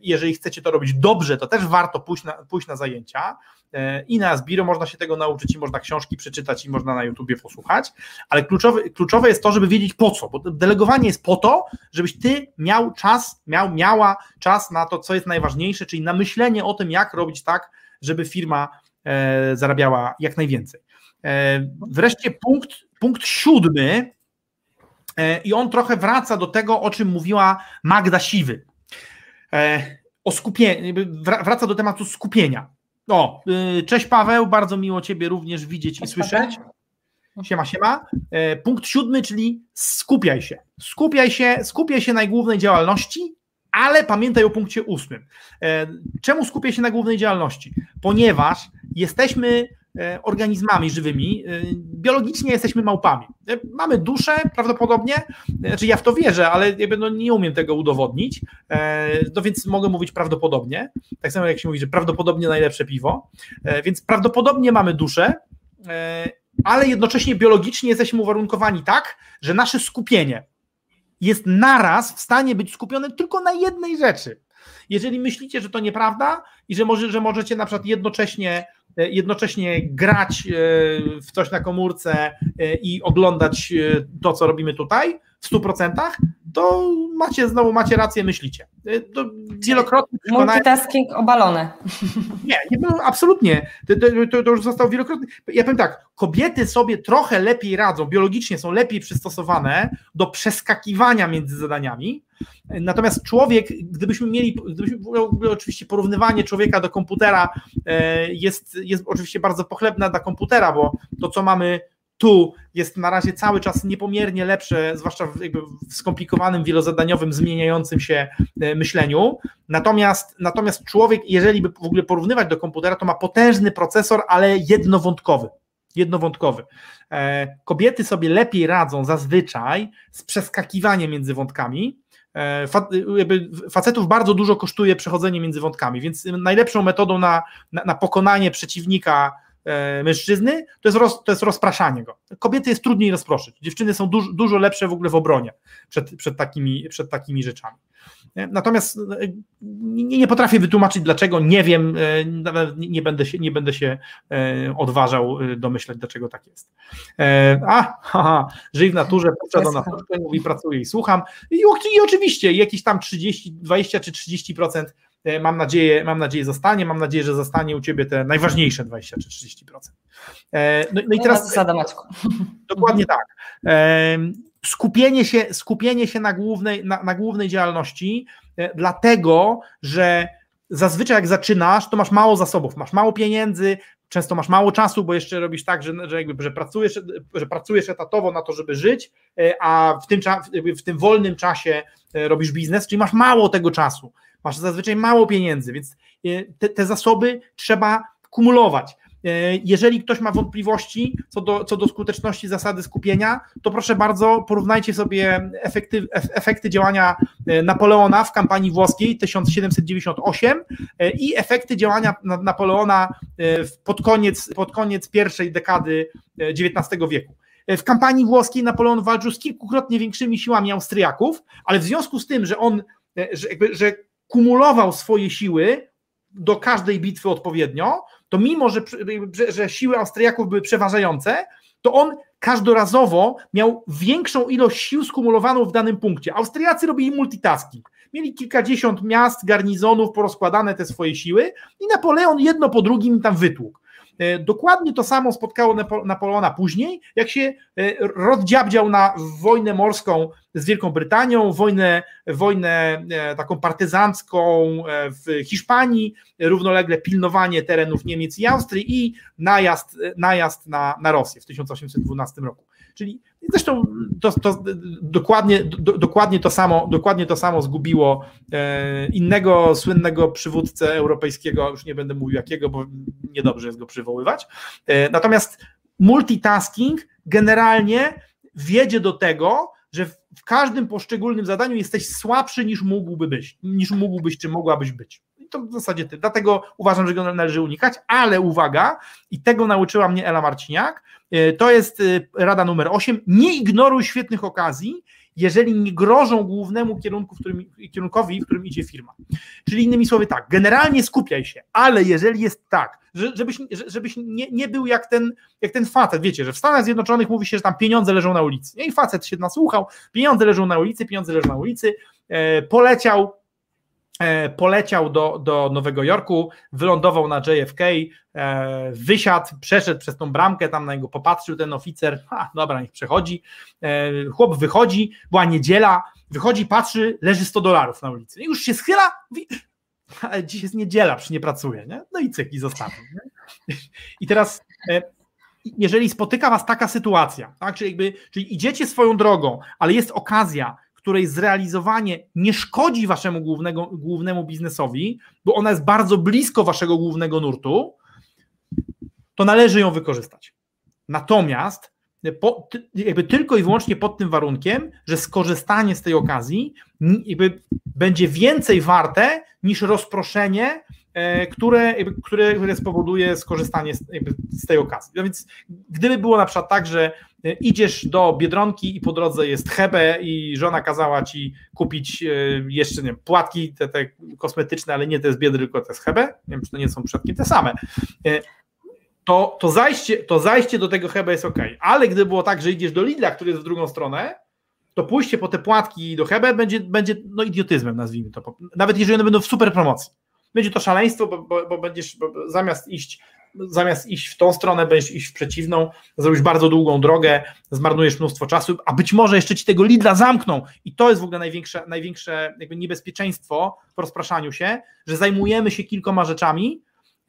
jeżeli chcecie to robić dobrze, to też warto pójść na, pójść na zajęcia e, i na Zbiro można się tego nauczyć i można książki przeczytać i można na YouTubie posłuchać, ale kluczowe, kluczowe jest to, żeby wiedzieć po co, bo delegowanie jest po to, żebyś ty miał czas, miał, miała czas na to, co jest najważniejsze, czyli na myślenie o tym, jak robić tak, żeby firma e, zarabiała jak najwięcej. Wreszcie punkt, punkt siódmy, E, i on trochę wraca do tego, o czym mówiła Magda Siwy. E, o skupienie, wraca do tematu skupienia. O, y, cześć Paweł, bardzo miło Ciebie również widzieć i słyszeć. Siema, siema. E, punkt siódmy, czyli skupiaj się. Skupiaj się, skupiaj się na głównej działalności, ale pamiętaj o punkcie ósmym. E, czemu skupiaj się na głównej działalności? Ponieważ jesteśmy e, organizmami żywymi, biologicznie jesteśmy małpami. Mamy duszę prawdopodobnie, znaczy ja w to wierzę, ale jakby no nie umiem tego udowodnić, no więc mogę mówić prawdopodobnie, tak samo jak się mówi, że prawdopodobnie najlepsze piwo, więc prawdopodobnie mamy duszę, ale jednocześnie biologicznie jesteśmy uwarunkowani tak, że nasze skupienie jest naraz w stanie być skupione tylko na jednej rzeczy. Jeżeli myślicie, że to nieprawda i że, może, że możecie na przykład jednocześnie, e, jednocześnie grać e, w coś na komórce e, i oglądać to, co robimy tutaj w 100%, to macie znowu macie rację, myślicie. To wielokrotnie Multitasking obalone. Nie, nie absolutnie. To, to, to, już zostało wielokrotnie. Ja powiem tak, kobiety sobie trochę lepiej radzą, biologicznie są lepiej przystosowane do przeskakiwania między zadaniami. Natomiast człowiek, gdybyśmy mieli, gdybyśmy oczywiście porównywanie człowieka do komputera e, jest, jest oczywiście bardzo pochlebne dla komputera, bo to, co mamy tu jest na razie cały czas niepomiernie lepsze, zwłaszcza w, w, skomplikowanym, wielozadaniowym, zmieniającym się e, myśleniu. Natomiast, natomiast człowiek, jeżeli by w ogóle porównywać do komputera, to ma potężny procesor, ale jednowątkowy. Jednowątkowy. E, kobiety sobie lepiej radzą zazwyczaj z przeskakiwaniem między wątkami. E, facetów bardzo dużo kosztuje przechodzenie między wątkami, więc najlepszą metodą na, na, na pokonanie przeciwnika mężczyzny, to jest, roz, to jest rozpraszanie go. Kobiety jest trudniej rozproszyć. Dziewczyny są dużo, dużo lepsze w ogóle w obronie przed, przed, takimi, przed takimi rzeczami. E, natomiast e, nie, nie potrafię wytłumaczyć dlaczego, nie wiem, nie będę się, nie będę się odważał domyśleć, dlaczego tak jest. A, [LAUGHS] haha, żyj w naturze, posiada na mówi, pracuję i słucham. I, I oczywiście jakiś tam 30, 20 czy 30% E, mam nadzieję, mam nadzieję zostanie, mam nadzieję, że zostanie u Ciebie te najważniejsze 20 czy 30%. E, no, no i teraz... Zasada, Maćku. [LAUGHS] Dokładnie tak. E, skupienie się, skupienie się na, głównej, na, na głównej działalności, dlatego, że zazwyczaj jak zaczynasz, to masz mało zasobów, masz mało pieniędzy, często masz mało czasu, bo jeszcze robisz tak, że, że, jakby, że, pracujesz, że pracujesz etatowo na to, żeby żyć, a w tym, w tym wolnym czasie robisz biznes, czyli masz mało tego czasu masz zazwyczaj mało pieniędzy, więc e, te, te zasoby trzeba kumulować. E, jeżeli ktoś ma wątpliwości co do, co do skuteczności zasady skupienia, to proszę bardzo, porównajcie sobie efekty, efekty działania e, Napoleona w kampanii włoskiej 1798 i efekty działania Napoleona pod koniec, pod koniec pierwszej dekady XIX wieku. W kampanii włoskiej Napoleon walczył z kilkukrotnie większymi siłami Austriaków, ale w związku z tym, że on, że, jakby, że kumulował swoje siły do każdej bitwy odpowiednio, to mimo, że, że, że siły Austriaków były przeważające, to on każdorazowo miał większą ilość sił skumulowaną w danym punkcie. Austriacy robili multitasking. Mieli kilkadziesiąt miast, garnizonów, porozkładane te swoje siły i Napoleon jedno po drugim tam wytłukł. E, dokładnie to samo spotkało Napoleona później, jak się e, rozdziabdział na wojnę morską z Wielką Brytanią, wojnę, wojnę e, taką partyzancką w Hiszpanii, równolegle pilnowanie terenów Niemiec i Austrii i najazd, najazd na, na Rosję w 1812 roku. Czyli zresztą to, to dokładnie, do, dokładnie, to samo, dokładnie to samo zgubiło e, innego słynnego przywódcę europejskiego, już nie będę mówił jakiego, bo niedobrze jest go przywoływać. E, natomiast multitasking generalnie wiedzie do tego, że w każdym poszczególnym zadaniu jesteś słabszy niż mógłby być, niż mógłbyś czy mogłabyś być. To w zasadzie ty. Dlatego uważam, że go należy unikać, ale uwaga, i tego nauczyła mnie Ela Marciniak, e, to jest e, rada numer 8, nie ignoruj świetnych okazji, jeżeli nie grożą głównemu kierunku, w którym, kierunkowi, w którym idzie firma. Czyli innymi słowy tak, generalnie skupiaj się, ale jeżeli jest tak, żebyś, żebyś nie, nie był jak ten, jak ten facet, wiecie, że w Stanach Zjednoczonych mówi się, że tam pieniądze leżą na ulicy. I facet się nasłuchał, pieniądze leżą na ulicy, pieniądze leżą na ulicy, e, poleciał poleciał do, do Nowego Jorku, wylądował na JFK, e, wysiadł, przeszedł przez tą bramkę, tam na niego popatrzył ten oficer, a dobra, niech przechodzi, e, chłop wychodzi, była niedziela, wychodzi, patrzy, leży 100 dolarów na ulicy, I już się schyla, mówi, ale dziś jest niedziela, przy nie pracuję, nie? No i cyk, i zostawię. Nie? I teraz, e, jeżeli spotyka was taka sytuacja, tak, czyli, jakby, czyli idziecie swoją drogą, ale jest okazja, której zrealizowanie nie szkodzi waszemu głównego, głównemu biznesowi, bo ona jest bardzo blisko waszego głównego nurtu, to należy ją wykorzystać. Natomiast po, jakby tylko i wyłącznie pod tym warunkiem, że skorzystanie z tej okazji będzie więcej warte niż rozproszenie, które, jakby, które, które spowoduje skorzystanie z, z, tej okazji. No więc gdyby było na przykład tak, że e, idziesz do Biedronki i po drodze jest Hebe i żona kazała ci kupić e, jeszcze nie wiem, płatki te, te kosmetyczne, ale nie te z Biedry, tylko te z Hebe, nie wiem, czy to nie są przypadkiem te same, to, to, zajście, to zajście do tego Hebe jest ok. Ale gdyby było tak, że idziesz do Lidla, który jest w drugą stronę, to pójście po te płatki do Hebe będzie, będzie no idiotyzmem, nazwijmy to. Nawet jeżeli one będą w super promocji. Będzie to szaleństwo, bo, bo, bo będziesz bo zamiast iść zamiast iść w tą stronę, będziesz iść w przeciwną, zrobisz bardzo długą drogę, zmarnujesz mnóstwo czasu, a być może jeszcze ci tego Lidla zamkną i to jest w ogóle największe, największe jakby niebezpieczeństwo w rozpraszaniu się, że zajmujemy się kilkoma rzeczami,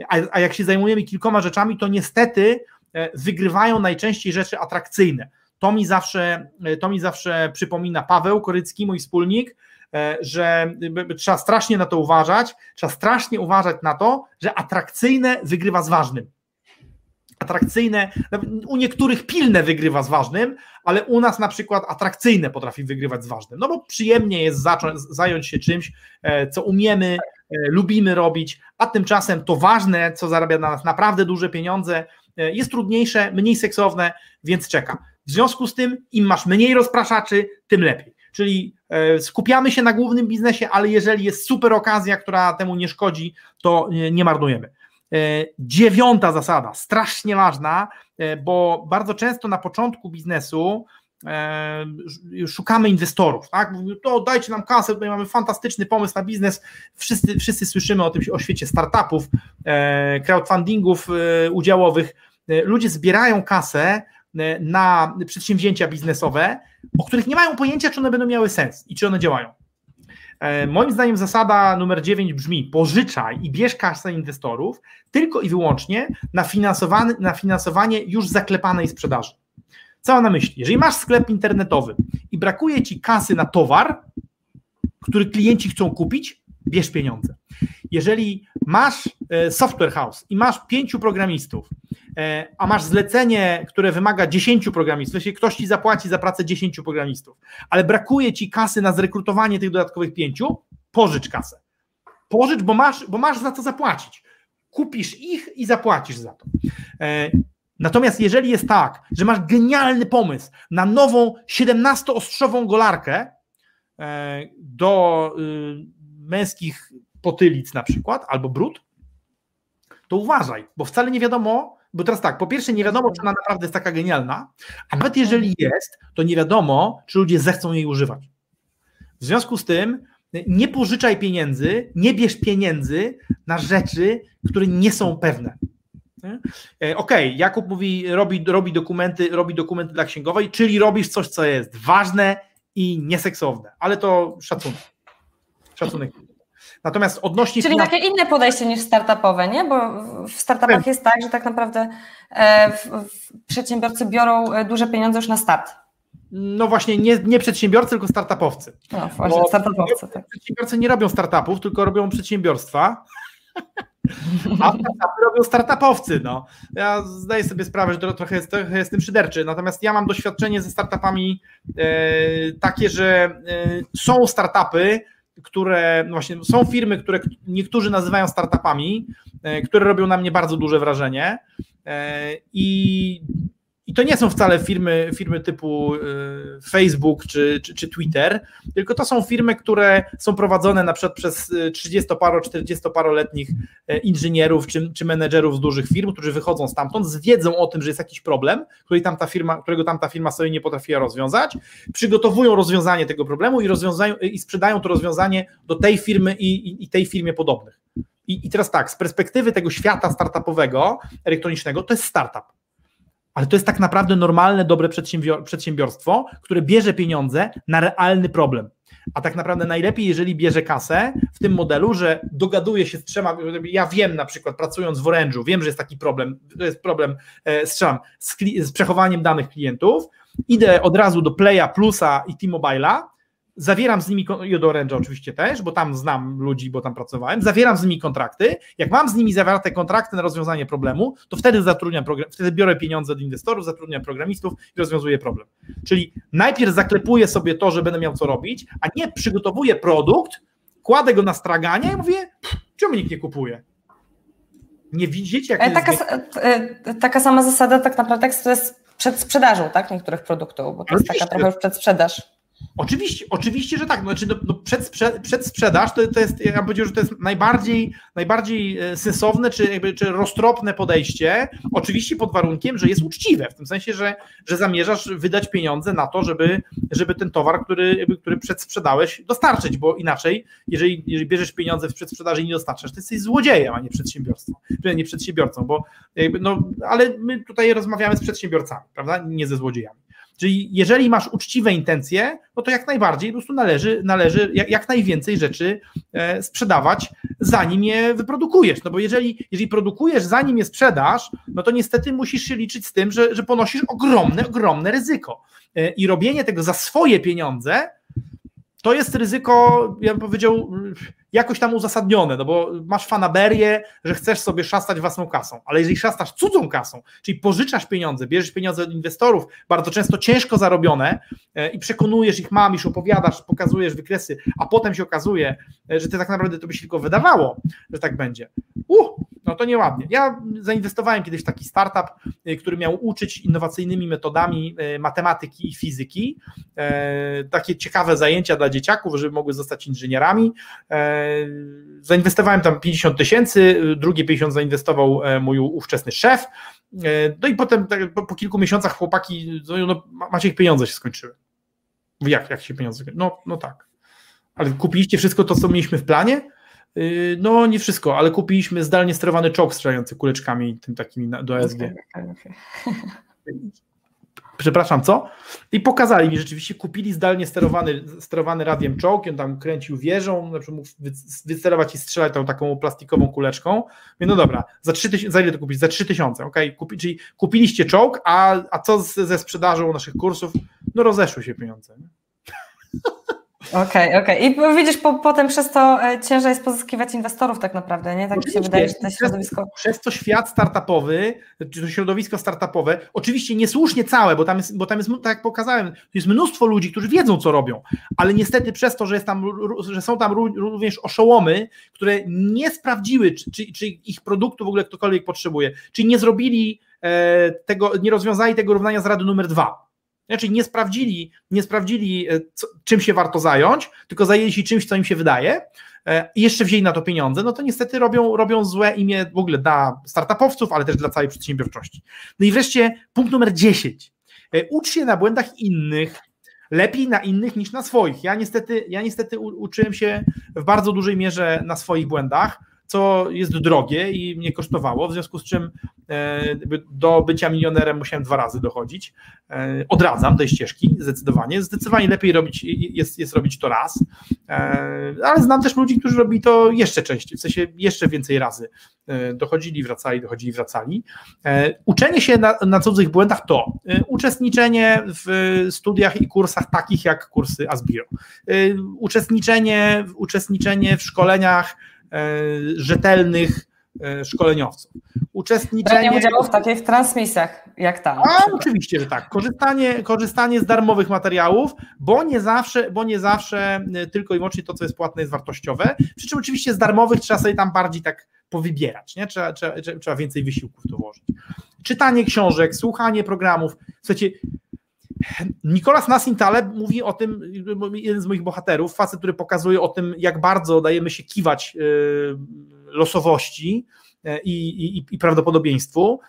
a, a jak się zajmujemy kilkoma rzeczami, to niestety e, wygrywają najczęściej rzeczy atrakcyjne. To mi zawsze, e, to mi zawsze przypomina Paweł Korycki, mój wspólnik, że trzeba strasznie na to uważać, trzeba strasznie uważać na to, że atrakcyjne wygrywa z ważnym. Atrakcyjne, u niektórych pilne wygrywa z ważnym, ale u nas na przykład atrakcyjne potrafi wygrywać z ważnym. No bo przyjemnie jest zacząć, zająć się czymś, co umiemy, lubimy robić, a tymczasem to ważne, co zarabia na nas naprawdę duże pieniądze, e, jest trudniejsze, mniej seksowne, więc czeka. W związku z tym, im masz mniej rozpraszaczy, tym lepiej. Czyli e, skupiamy się na głównym biznesie, ale jeżeli jest super okazja, która temu nie szkodzi, to nie marnujemy. E, dziewiąta zasada, strasznie ważna, bo bardzo często na początku biznesu szukamy inwestorów, tak? To dajcie nam kasę, tutaj mamy fantastyczny pomysł na biznes. Wszyscy, wszyscy słyszymy o tym o świecie startupów, e, crowdfundingów e, udziałowych. E, ludzie zbierają kasę na przedsięwzięcia biznesowe, o których nie mają pojęcia, czy one będą miały sens i czy one działają. Moim zdaniem zasada numer 9 brzmi: pożyczaj i bierz kasę inwestorów tylko i wyłącznie na, na finansowanie już zaklepanej sprzedaży. Cała na myśli. Jeżeli masz sklep internetowy i brakuje ci kasy na towar, który klienci chcą kupić, bierz pieniądze. Jeżeli masz e, software house i masz pięciu programistów, e, a masz zlecenie, które wymaga dziesięciu programistów, jeśli ktoś ci zapłaci za pracę dziesięciu programistów, ale brakuje ci kasy na zrekrutowanie tych dodatkowych pięciu, pożycz kasę. Pożycz, bo masz, bo masz za to zapłacić. Kupisz ich i zapłacisz za to. E, Natomiast jeżeli jest tak, że masz genialny pomysł na nową 17-ostrzową golarkę do y, męskich potylic na przykład, albo brud, to uważaj, bo wcale nie wiadomo, bo teraz tak, po pierwsze nie wiadomo, czy ona naprawdę jest taka genialna, a nawet jeżeli jest, to nie wiadomo, czy ludzie zechcą jej używać. W związku z tym nie pożyczaj pieniędzy, nie bierz pieniędzy na rzeczy, które nie są pewne. E, okej, okay, Jakub mówi, robi, robi, dokumenty, robi dokumenty dla księgowej, czyli robisz coś, co jest ważne i nieseksowne, ale to szacunek. Szacunek. Natomiast odnośnie. Czyli takie inne podejście niż startupowe, nie? Bo w startupach jest tak, że tak naprawdę e, przedsiębiorcy biorą e, duże pieniądze już na start. No właśnie, nie, nie przedsiębiorcy, tylko startupowcy. No właśnie, startupowcy. Tak. Przedsiębiorcy nie robią startupów, tylko robią przedsiębiorstwa. [LAUGHS] A startupy robią startupowcy. No. Ja zdaję sobie sprawę, że to trochę, jest, trochę jestem szyderczy, natomiast ja mam doświadczenie ze startupami e, takie, że e, są startupy, które no właśnie są firmy, które niektórzy nazywają startupami, e, które robią na mnie bardzo duże wrażenie. E, I i to nie są wcale firmy, firmy typu y, Facebook czy, czy, czy Twitter, tylko to są firmy, które są prowadzone na przykład przez 30-paro, y, 40-paroletnich y, inżynierów czy, czy menedżerów z dużych firm, którzy wychodzą stamtąd z wiedzą o tym, że jest jakiś problem, który tam ta firma, którego tamta firma sobie nie potrafiła rozwiązać, przygotowują rozwiązanie tego problemu i, i sprzedają to rozwiązanie do tej firmy i, i, i tej firmie podobnych. I, I teraz tak, z perspektywy tego świata startupowego, elektronicznego, to jest startup ale to jest tak naprawdę normalne, dobre przedsiębior przedsiębiorstwo, które bierze pieniądze na realny problem. a tak naprawdę najlepiej, jeżeli bierze kasę w tym modelu, że dogaduje się z trzema, ja wiem na przykład pracując w Orange'u, wiem, że jest taki problem, to jest problem, e, strzelam, z, z przechowaniem danych klientów, idę od razu do Playa, Plusa i T-Mobile'a, zawieram z nimi, i od Orange oczywiście też, bo tam znam ludzi, bo tam pracowałem, zawieram z nimi kontrakty, jak mam z nimi zawarte kontrakty na rozwiązanie problemu, to wtedy zatrudniam, wtedy biorę pieniądze od inwestorów, zatrudniam programistów i rozwiązuję problem. Czyli najpierw zaklepuję sobie to, że będę miał co robić, a nie przygotowuję produkt, kładę go na straganie i mówię, czemu nikt nie kupuje? Nie widzicie, jak e, taka, jest... taka sama zasada tak naprawdę to jest przed sprzedażą tak, niektórych produktów, bo to jest taka trochę już przedsprzedaż. Oczywiście, oczywiście, że tak. Znaczy, no, no przed, przed sprzedaż to, to jest, ja bym powiedział, że to jest najbardziej, najbardziej e, sensowne czy, jakby, czy roztropne podejście. Oczywiście pod warunkiem, że jest uczciwe, w tym sensie, że, że zamierzasz wydać pieniądze na to, żeby, żeby ten towar, który, jakby, który przedsprzedałeś, dostarczyć, bo inaczej, jeżeli, jeżeli bierzesz pieniądze w przedsprzedaży i nie dostarczasz, to jesteś złodziejem, a nie przedsiębiorcą. Nie przedsiębiorcą, bo jakby, no, ale my tutaj rozmawiamy z przedsiębiorcami, prawda? Nie ze złodziejami. Czyli jeżeli masz uczciwe intencje, no to jak najbardziej po prostu należy, należy jak, jak najwięcej rzeczy e, sprzedawać, zanim je wyprodukujesz. No bo jeżeli, jeżeli produkujesz, zanim je sprzedasz, no to niestety musisz się liczyć z tym, że, że ponosisz ogromne, ogromne ryzyko. E, I robienie tego za swoje pieniądze, to jest ryzyko, ja bym powiedział, jakoś tam uzasadnione, no bo masz fanaberię, że chcesz sobie szastać własną kasą, ale jeżeli szastasz cudzą kasą, czyli pożyczasz pieniądze, bierzesz pieniądze od inwestorów, bardzo często ciężko zarobione e, i przekonujesz ich, mamisz, opowiadasz, pokazujesz wykresy, a potem się okazuje, e, że ty tak naprawdę to by się tylko wydawało, że tak będzie. Uh, no to nieładnie. Ja zainwestowałem kiedyś w taki startup, e, który miał uczyć innowacyjnymi metodami matematyki i fizyki. Takie ciekawe zajęcia dla dzieciaków, żeby mogły zostać inżynierami Zainwestowałem tam 50 tysięcy, drugie 50 zainwestował e, mój ówczesny szef. E, no i potem tak, po, kilku miesiącach chłopaki, no, macie ich pieniądze się skończyły. Jak, jak się pieniądze? No, no tak. Ale kupiliście wszystko to, co mieliśmy w planie? E, no nie wszystko, ale kupiliśmy zdalnie sterowany czołg strzelający kuleczkami tym takimi do ASG. [LAUGHS] Przepraszam, co? I pokazali mi rzeczywiście, kupili zdalnie sterowany, sterowany radiem czołg, on tam kręcił wieżą, na przykład mógł wysterować i strzelać tą taką plastikową kuleczką. Mówię, no dobra, za, 3 tysiące, za ile to kupić? Za 3 tysiące, ok? Kupi, czyli kupiliście czołg, a, a co z, ze sprzedażą naszych kursów? No rozeszły się pieniądze. Nie? Okej, okay, okej. Okay. I widzisz, po, potem przez to e, ciężej jest pozyskiwać inwestorów tak naprawdę, nie? Tak mi się wydaje, że to środowisko... Przez to świat startupowy, czy to środowisko startupowe, oczywiście niesłusznie całe, bo tam jest, bo tam jest tak jak pokazałem, jest mnóstwo ludzi, którzy wiedzą, co robią, ale niestety przez to, że, jest tam, że są tam również oszołomy, które nie sprawdziły, czy, czy, czy ich produktu w ogóle ktokolwiek potrzebuje, czyli nie zrobili e, tego, nie rozwiązali tego równania z rady numer dwa znaczy nie sprawdzili, nie sprawdzili e, co, czym się warto zająć, tylko zajęli się czymś, co im się wydaje e, i jeszcze wzięli na to pieniądze, no to niestety robią, robią złe imię w ogóle dla startupowców, ale też dla całej przedsiębiorczości. No i wreszcie punkt numer 10. E, ucz się na błędach innych, lepiej na innych niż na swoich. Ja niestety, ja niestety uczyłem się w bardzo dużej mierze na swoich błędach co jest drogie i mnie kosztowało, w związku z czym e, do bycia milionerem musiałem dwa razy dochodzić. E, odradzam tej ścieżki zdecydowanie. Zdecydowanie lepiej robić, jest, jest robić to raz, e, ale znam też ludzi, którzy robi to jeszcze częściej, w sensie jeszcze więcej razy. Dochodzili, wracali, dochodzili, wracali. Uczenie się na, na cudzych błędach to uczestniczenie w studiach i kursach takich jak kursy Asbiro. Uczestniczenie, uczestniczenie w szkoleniach rzetelnych e, szkoleniowców. Uczestniczenie. Branie udziału w takich transmisjach jak tam. A, oczywiście, że tak. Korzystanie, korzystanie z darmowych materiałów, bo nie zawsze, bo nie zawsze e, tylko i wyłącznie to, co jest płatne, jest wartościowe. Przy czym oczywiście z darmowych trzeba sobie tam bardziej tak powybierać, nie? Trzeba, trzeba, trzeba więcej wysiłków tu włożyć. Czytanie książek, słuchanie programów. Słuchajcie, Nikolas Nassim Taleb mówi o tym, jeden z moich bohaterów, facet, który pokazuje o tym, jak bardzo dajemy się kiwać y, losowości y, i, i, i prawdopodobieństwu.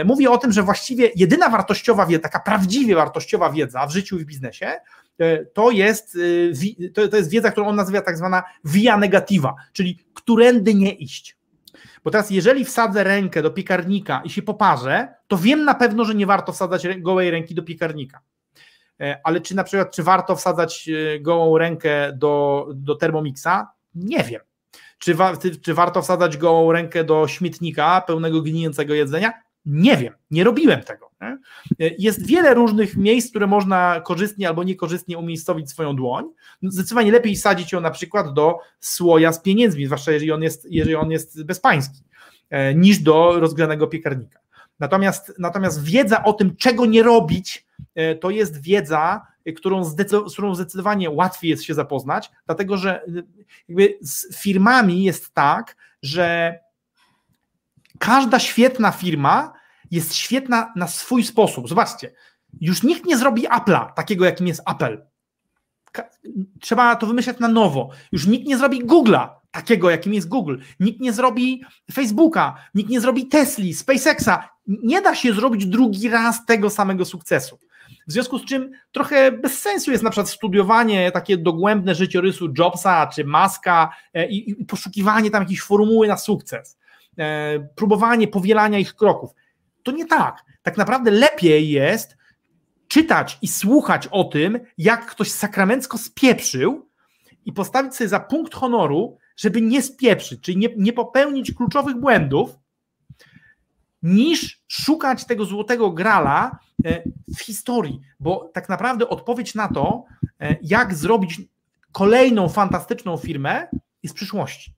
Y, mówi o tym, że właściwie jedyna wartościowa wiedza, taka prawdziwie wartościowa wiedza w życiu i w biznesie, to jest, to jest wiedza, którą on nazywa tak zwana via negativa, czyli którędy nie iść. Bo teraz, jeżeli wsadzę rękę do piekarnika i się poparzę, to wiem na pewno, że nie warto wsadzać gołej ręki do piekarnika. Ale czy na przykład, czy warto wsadzać gołą rękę do, do Thermomixa? Nie wiem. Czy, wa, czy warto wsadzać gołą rękę do śmietnika pełnego gnijącego jedzenia? Nie wiem, nie robiłem tego. Nie? Jest wiele różnych miejsc, które można korzystnie albo niekorzystnie umiejscowić swoją dłoń. Zdecydowanie lepiej sadzić ją na przykład do słoja z pieniędzmi, zwłaszcza jeżeli on jest, jeżeli on jest bezpański, e, niż do rozgranego piekarnika. Natomiast, natomiast wiedza o tym, czego nie robić, e, to jest wiedza, którą, z którą zdecydowanie łatwiej jest się zapoznać, dlatego że jakby z firmami jest tak, że każda świetna firma jest świetna na swój sposób. Zobaczcie, już nikt nie zrobi Apple'a, takiego jakim jest Apple. Trzeba to wymyślać na nowo. Już nikt nie zrobi Google'a, takiego jakim jest Google. Nikt nie zrobi Facebooka, nikt nie zrobi Tesli, SpaceXa. Nie da się zrobić drugi raz tego samego sukcesu. W związku z czym trochę bez sensu jest na przykład studiowanie takie dogłębne życiorysu Jobsa czy Maska e, i, i poszukiwanie tam jakiejś formuły na sukces. E, próbowanie powielania ich kroków. To nie tak. Tak naprawdę lepiej jest czytać i słuchać o tym, jak ktoś sakramencko spieprzył i postawić sobie za punkt honoru, żeby nie spieprzyć, czyli nie, nie popełnić kluczowych błędów, niż szukać tego złotego grala e, w historii, bo tak naprawdę odpowiedź na to, e, jak zrobić kolejną fantastyczną firmę, jest w przyszłości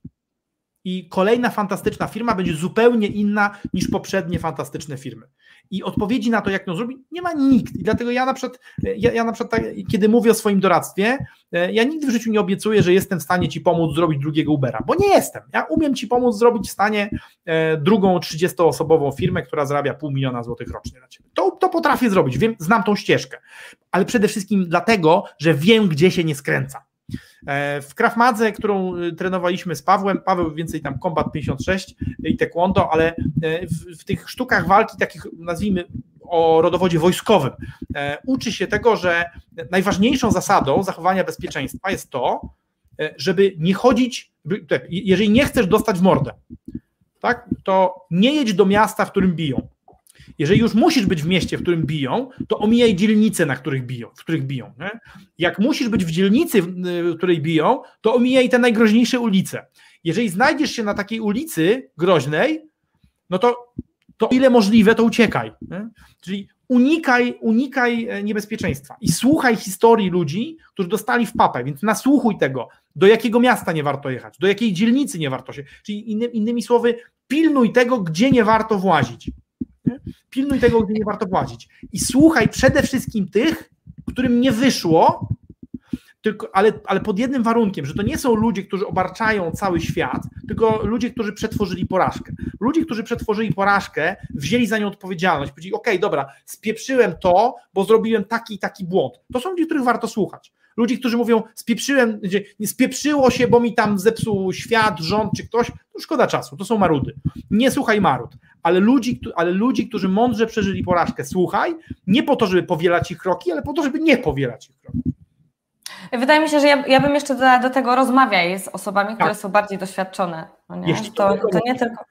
i kolejna fantastyczna firma będzie zupełnie inna niż poprzednie fantastyczne firmy. I odpowiedzi na to, jak to zrobić, nie ma nikt. I dlatego ja na przykład, ja, ja na przykład tak, kiedy mówię o swoim doradztwie, e, ja nigdy w życiu nie obiecuję, że jestem w stanie ci pomóc zrobić drugiego Ubera, bo nie jestem. Ja umiem ci pomóc zrobić w stanie e, drugą 30-osobową firmę, która zarabia pół miliona złotych rocznie na ciebie. To, to potrafię zrobić, wiem, znam tą ścieżkę. Ale przede wszystkim dlatego, że wiem, gdzie się nie skręca. E, w Krafmadze, którą y, trenowaliśmy z Pawłem, Paweł więcej tam Combat 56 i Taekwondo, ale e, w, w tych sztukach walki takich nazwijmy o rodowodzie wojskowym e, uczy się tego, że najważniejszą zasadą zachowania bezpieczeństwa jest to, żeby nie chodzić, jeżeli nie chcesz dostać w mordę, tak, to nie jedź do miasta, w którym biją. Jeżeli już musisz być w mieście, w którym biją, to omijaj dzielnice, na których biją, w których biją. Nie? Jak musisz być w dzielnicy, w której biją, to omijaj te najgroźniejsze ulice. Jeżeli znajdziesz się na takiej ulicy groźnej, no to, to ile możliwe, to uciekaj. Nie? Czyli unikaj, unikaj e, niebezpieczeństwa i słuchaj historii ludzi, którzy dostali w papę, więc nasłuchuj tego, do jakiego miasta nie warto jechać, do jakiej dzielnicy nie warto się, czyli inny, innymi słowy, pilnuj tego, gdzie nie warto włazić. Pilnuj tego, gdzie nie warto płacić. I słuchaj przede wszystkim tych, którym nie wyszło, tylko, ale, ale pod jednym warunkiem, że to nie są ludzie, którzy obarczają cały świat, tylko ludzie, którzy przetworzyli porażkę. Ludzie, którzy przetworzyli porażkę, wzięli za nią odpowiedzialność, powiedzieli, ok, dobra, spieprzyłem to, bo zrobiłem taki i taki błąd. To są ludzie, których warto słuchać. Ludzi, którzy mówią, spieprzyłem, spieprzyło się, bo mi tam zepsuł świat, rząd czy ktoś, to szkoda czasu, to są marudy. Nie słuchaj marud, ale ludzi, ale ludzi, którzy mądrze przeżyli porażkę, słuchaj, nie po to, żeby powielać ich kroki, ale po to, żeby nie powielać ich kroki. Wydaje mi się, że ja, ja bym jeszcze do, do tego rozmawiał z osobami, które tak. są bardziej doświadczone. No nie? To, to nie tylko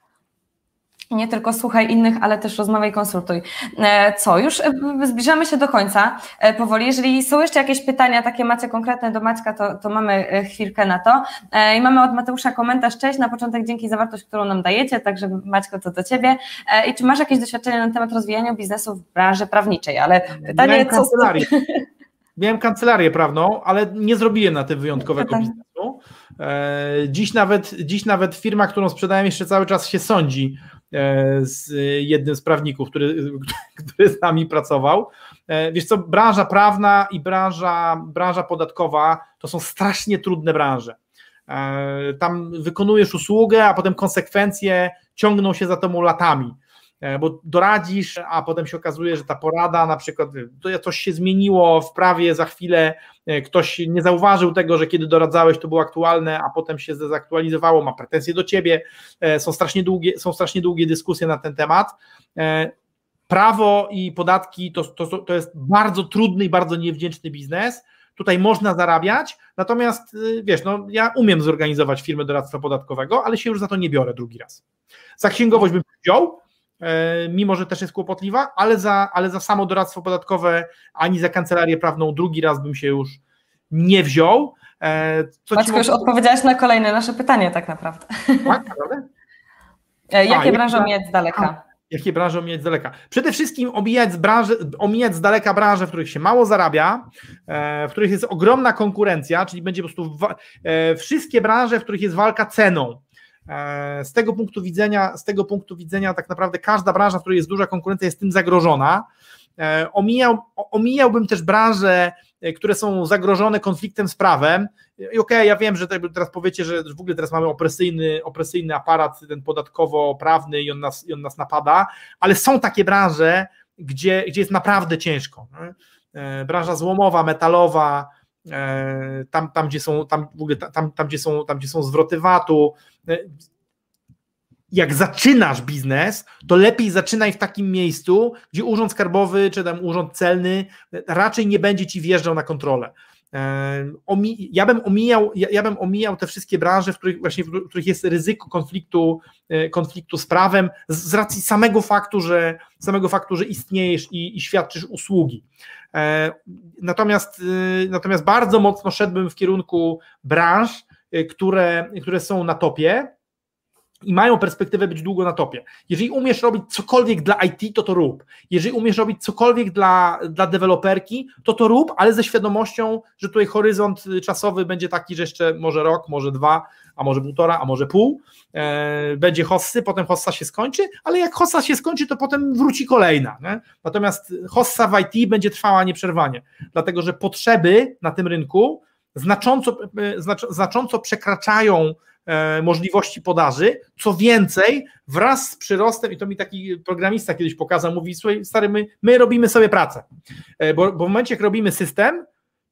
nie tylko słuchaj innych, ale też rozmawiaj, konsultuj. E, co, już e, zbliżamy się do końca e, powoli. Jeżeli są jeszcze jakieś pytania takie macie konkretne do Maćka, to, to mamy chwilkę na to. I mamy od Mateusza komentarz. Cześć, na początek dzięki za wartość, którą nam dajecie, także Maćko to do Ciebie. I czy masz jakieś doświadczenie na temat rozwijania biznesu w branży prawniczej? Ale pytanie, Miałem co... Kancelarię. [LAUGHS] Miałem kancelarię prawną, ale nie zrobiłem na tym wyjątkowego biznesu. Dziś nawet, dziś nawet firma, którą sprzedałem jeszcze cały czas się sądzi z jednym z prawników, który, [LAUGHS] który z nami pracował. E, wiesz co, branża prawna i branża, branża podatkowa to są strasznie trudne branże. E, tam wykonujesz usługę, a potem konsekwencje ciągną się za tobą latami. E, bo doradzisz, a potem się okazuje, że ta porada na przykład, to coś się zmieniło w prawie, za chwilę e, ktoś nie zauważył tego, że kiedy doradzałeś to było aktualne, a potem się zdezaktualizowało, ma pretensje do ciebie, e, są strasznie długie, są strasznie długie dyskusje na ten temat. Prawo i podatki to, to, to jest bardzo trudny i bardzo niewdzięczny biznes, tutaj można zarabiać, natomiast wiesz, no ja umiem zorganizować firmę doradztwa podatkowego, ale się już za to nie biorę drugi raz. Za księgowość bym wziął, mimo że też jest kłopotliwa, ale za, ale za samo doradztwo podatkowe ani za kancelarię prawną drugi raz bym się już nie wziął. Co Maćku, już odpowiedziałeś na kolejne nasze pytanie tak naprawdę. Tak, naprawdę? Jakie A, branże omijać z daleka? jakie branże omijać z daleka? Przede wszystkim omijać z, branży, omijać z daleka branże, w których się mało zarabia, w których jest ogromna konkurencja, czyli będzie po prostu wszystkie branże, w których jest walka ceną. E, z tego punktu widzenia, z tego punktu widzenia tak naprawdę każda branża, w której jest duża konkurencja, jest tym zagrożona. E, omijał, omijałbym też branże, e, które są zagrożone konfliktem z prawem. I okej, okay, ja wiem, że teraz powiecie, że w ogóle teraz mamy opresyjny, opresyjny aparat, ten podatkowo-prawny i on, nas, i on nas napada, ale są takie branże, gdzie, gdzie jest naprawdę ciężko. Branża złomowa, metalowa, tam, tam, gdzie są, tam, w ogóle, tam, tam, gdzie są, tam, gdzie są zwroty VAT-u, E, jak zaczynasz biznes, to lepiej zaczynaj w takim miejscu, gdzie urząd skarbowy czy tam urząd celny raczej nie będzie ci wjeżdżał na kontrolę. E, ja bym omijał, ja bym omijał te wszystkie branże, w których właśnie w których jest ryzyko konfliktu, e, konfliktu z prawem, z racji samego faktu, że samego faktu, że istniejesz i, i świadczysz usługi. Natomiast, natomiast bardzo mocno szedłbym w kierunku branż, Y, które, które są na topie i mają perspektywę być długo na topie. Jeżeli umiesz robić cokolwiek dla IT, to to rób. Jeżeli umiesz robić cokolwiek dla, dla deweloperki, to to rób, ale ze świadomością, że tutaj horyzont czasowy będzie taki, że jeszcze może rok, może dwa, a może półtora, a może pół. E, będzie hossy, potem hossa się skończy, ale jak hossa się skończy, to potem wróci kolejna. Nie? Natomiast hossa w IT będzie trwała nieprzerwanie, dlatego że potrzeby na tym rynku znacząco, e, znacząco przekraczają e, możliwości podaży. Co więcej, wraz z przyrostem, i to mi taki programista kiedyś pokazał, mówi: Słuchaj, stary, my, my robimy sobie pracę, e, bo, bo w momencie, jak robimy system,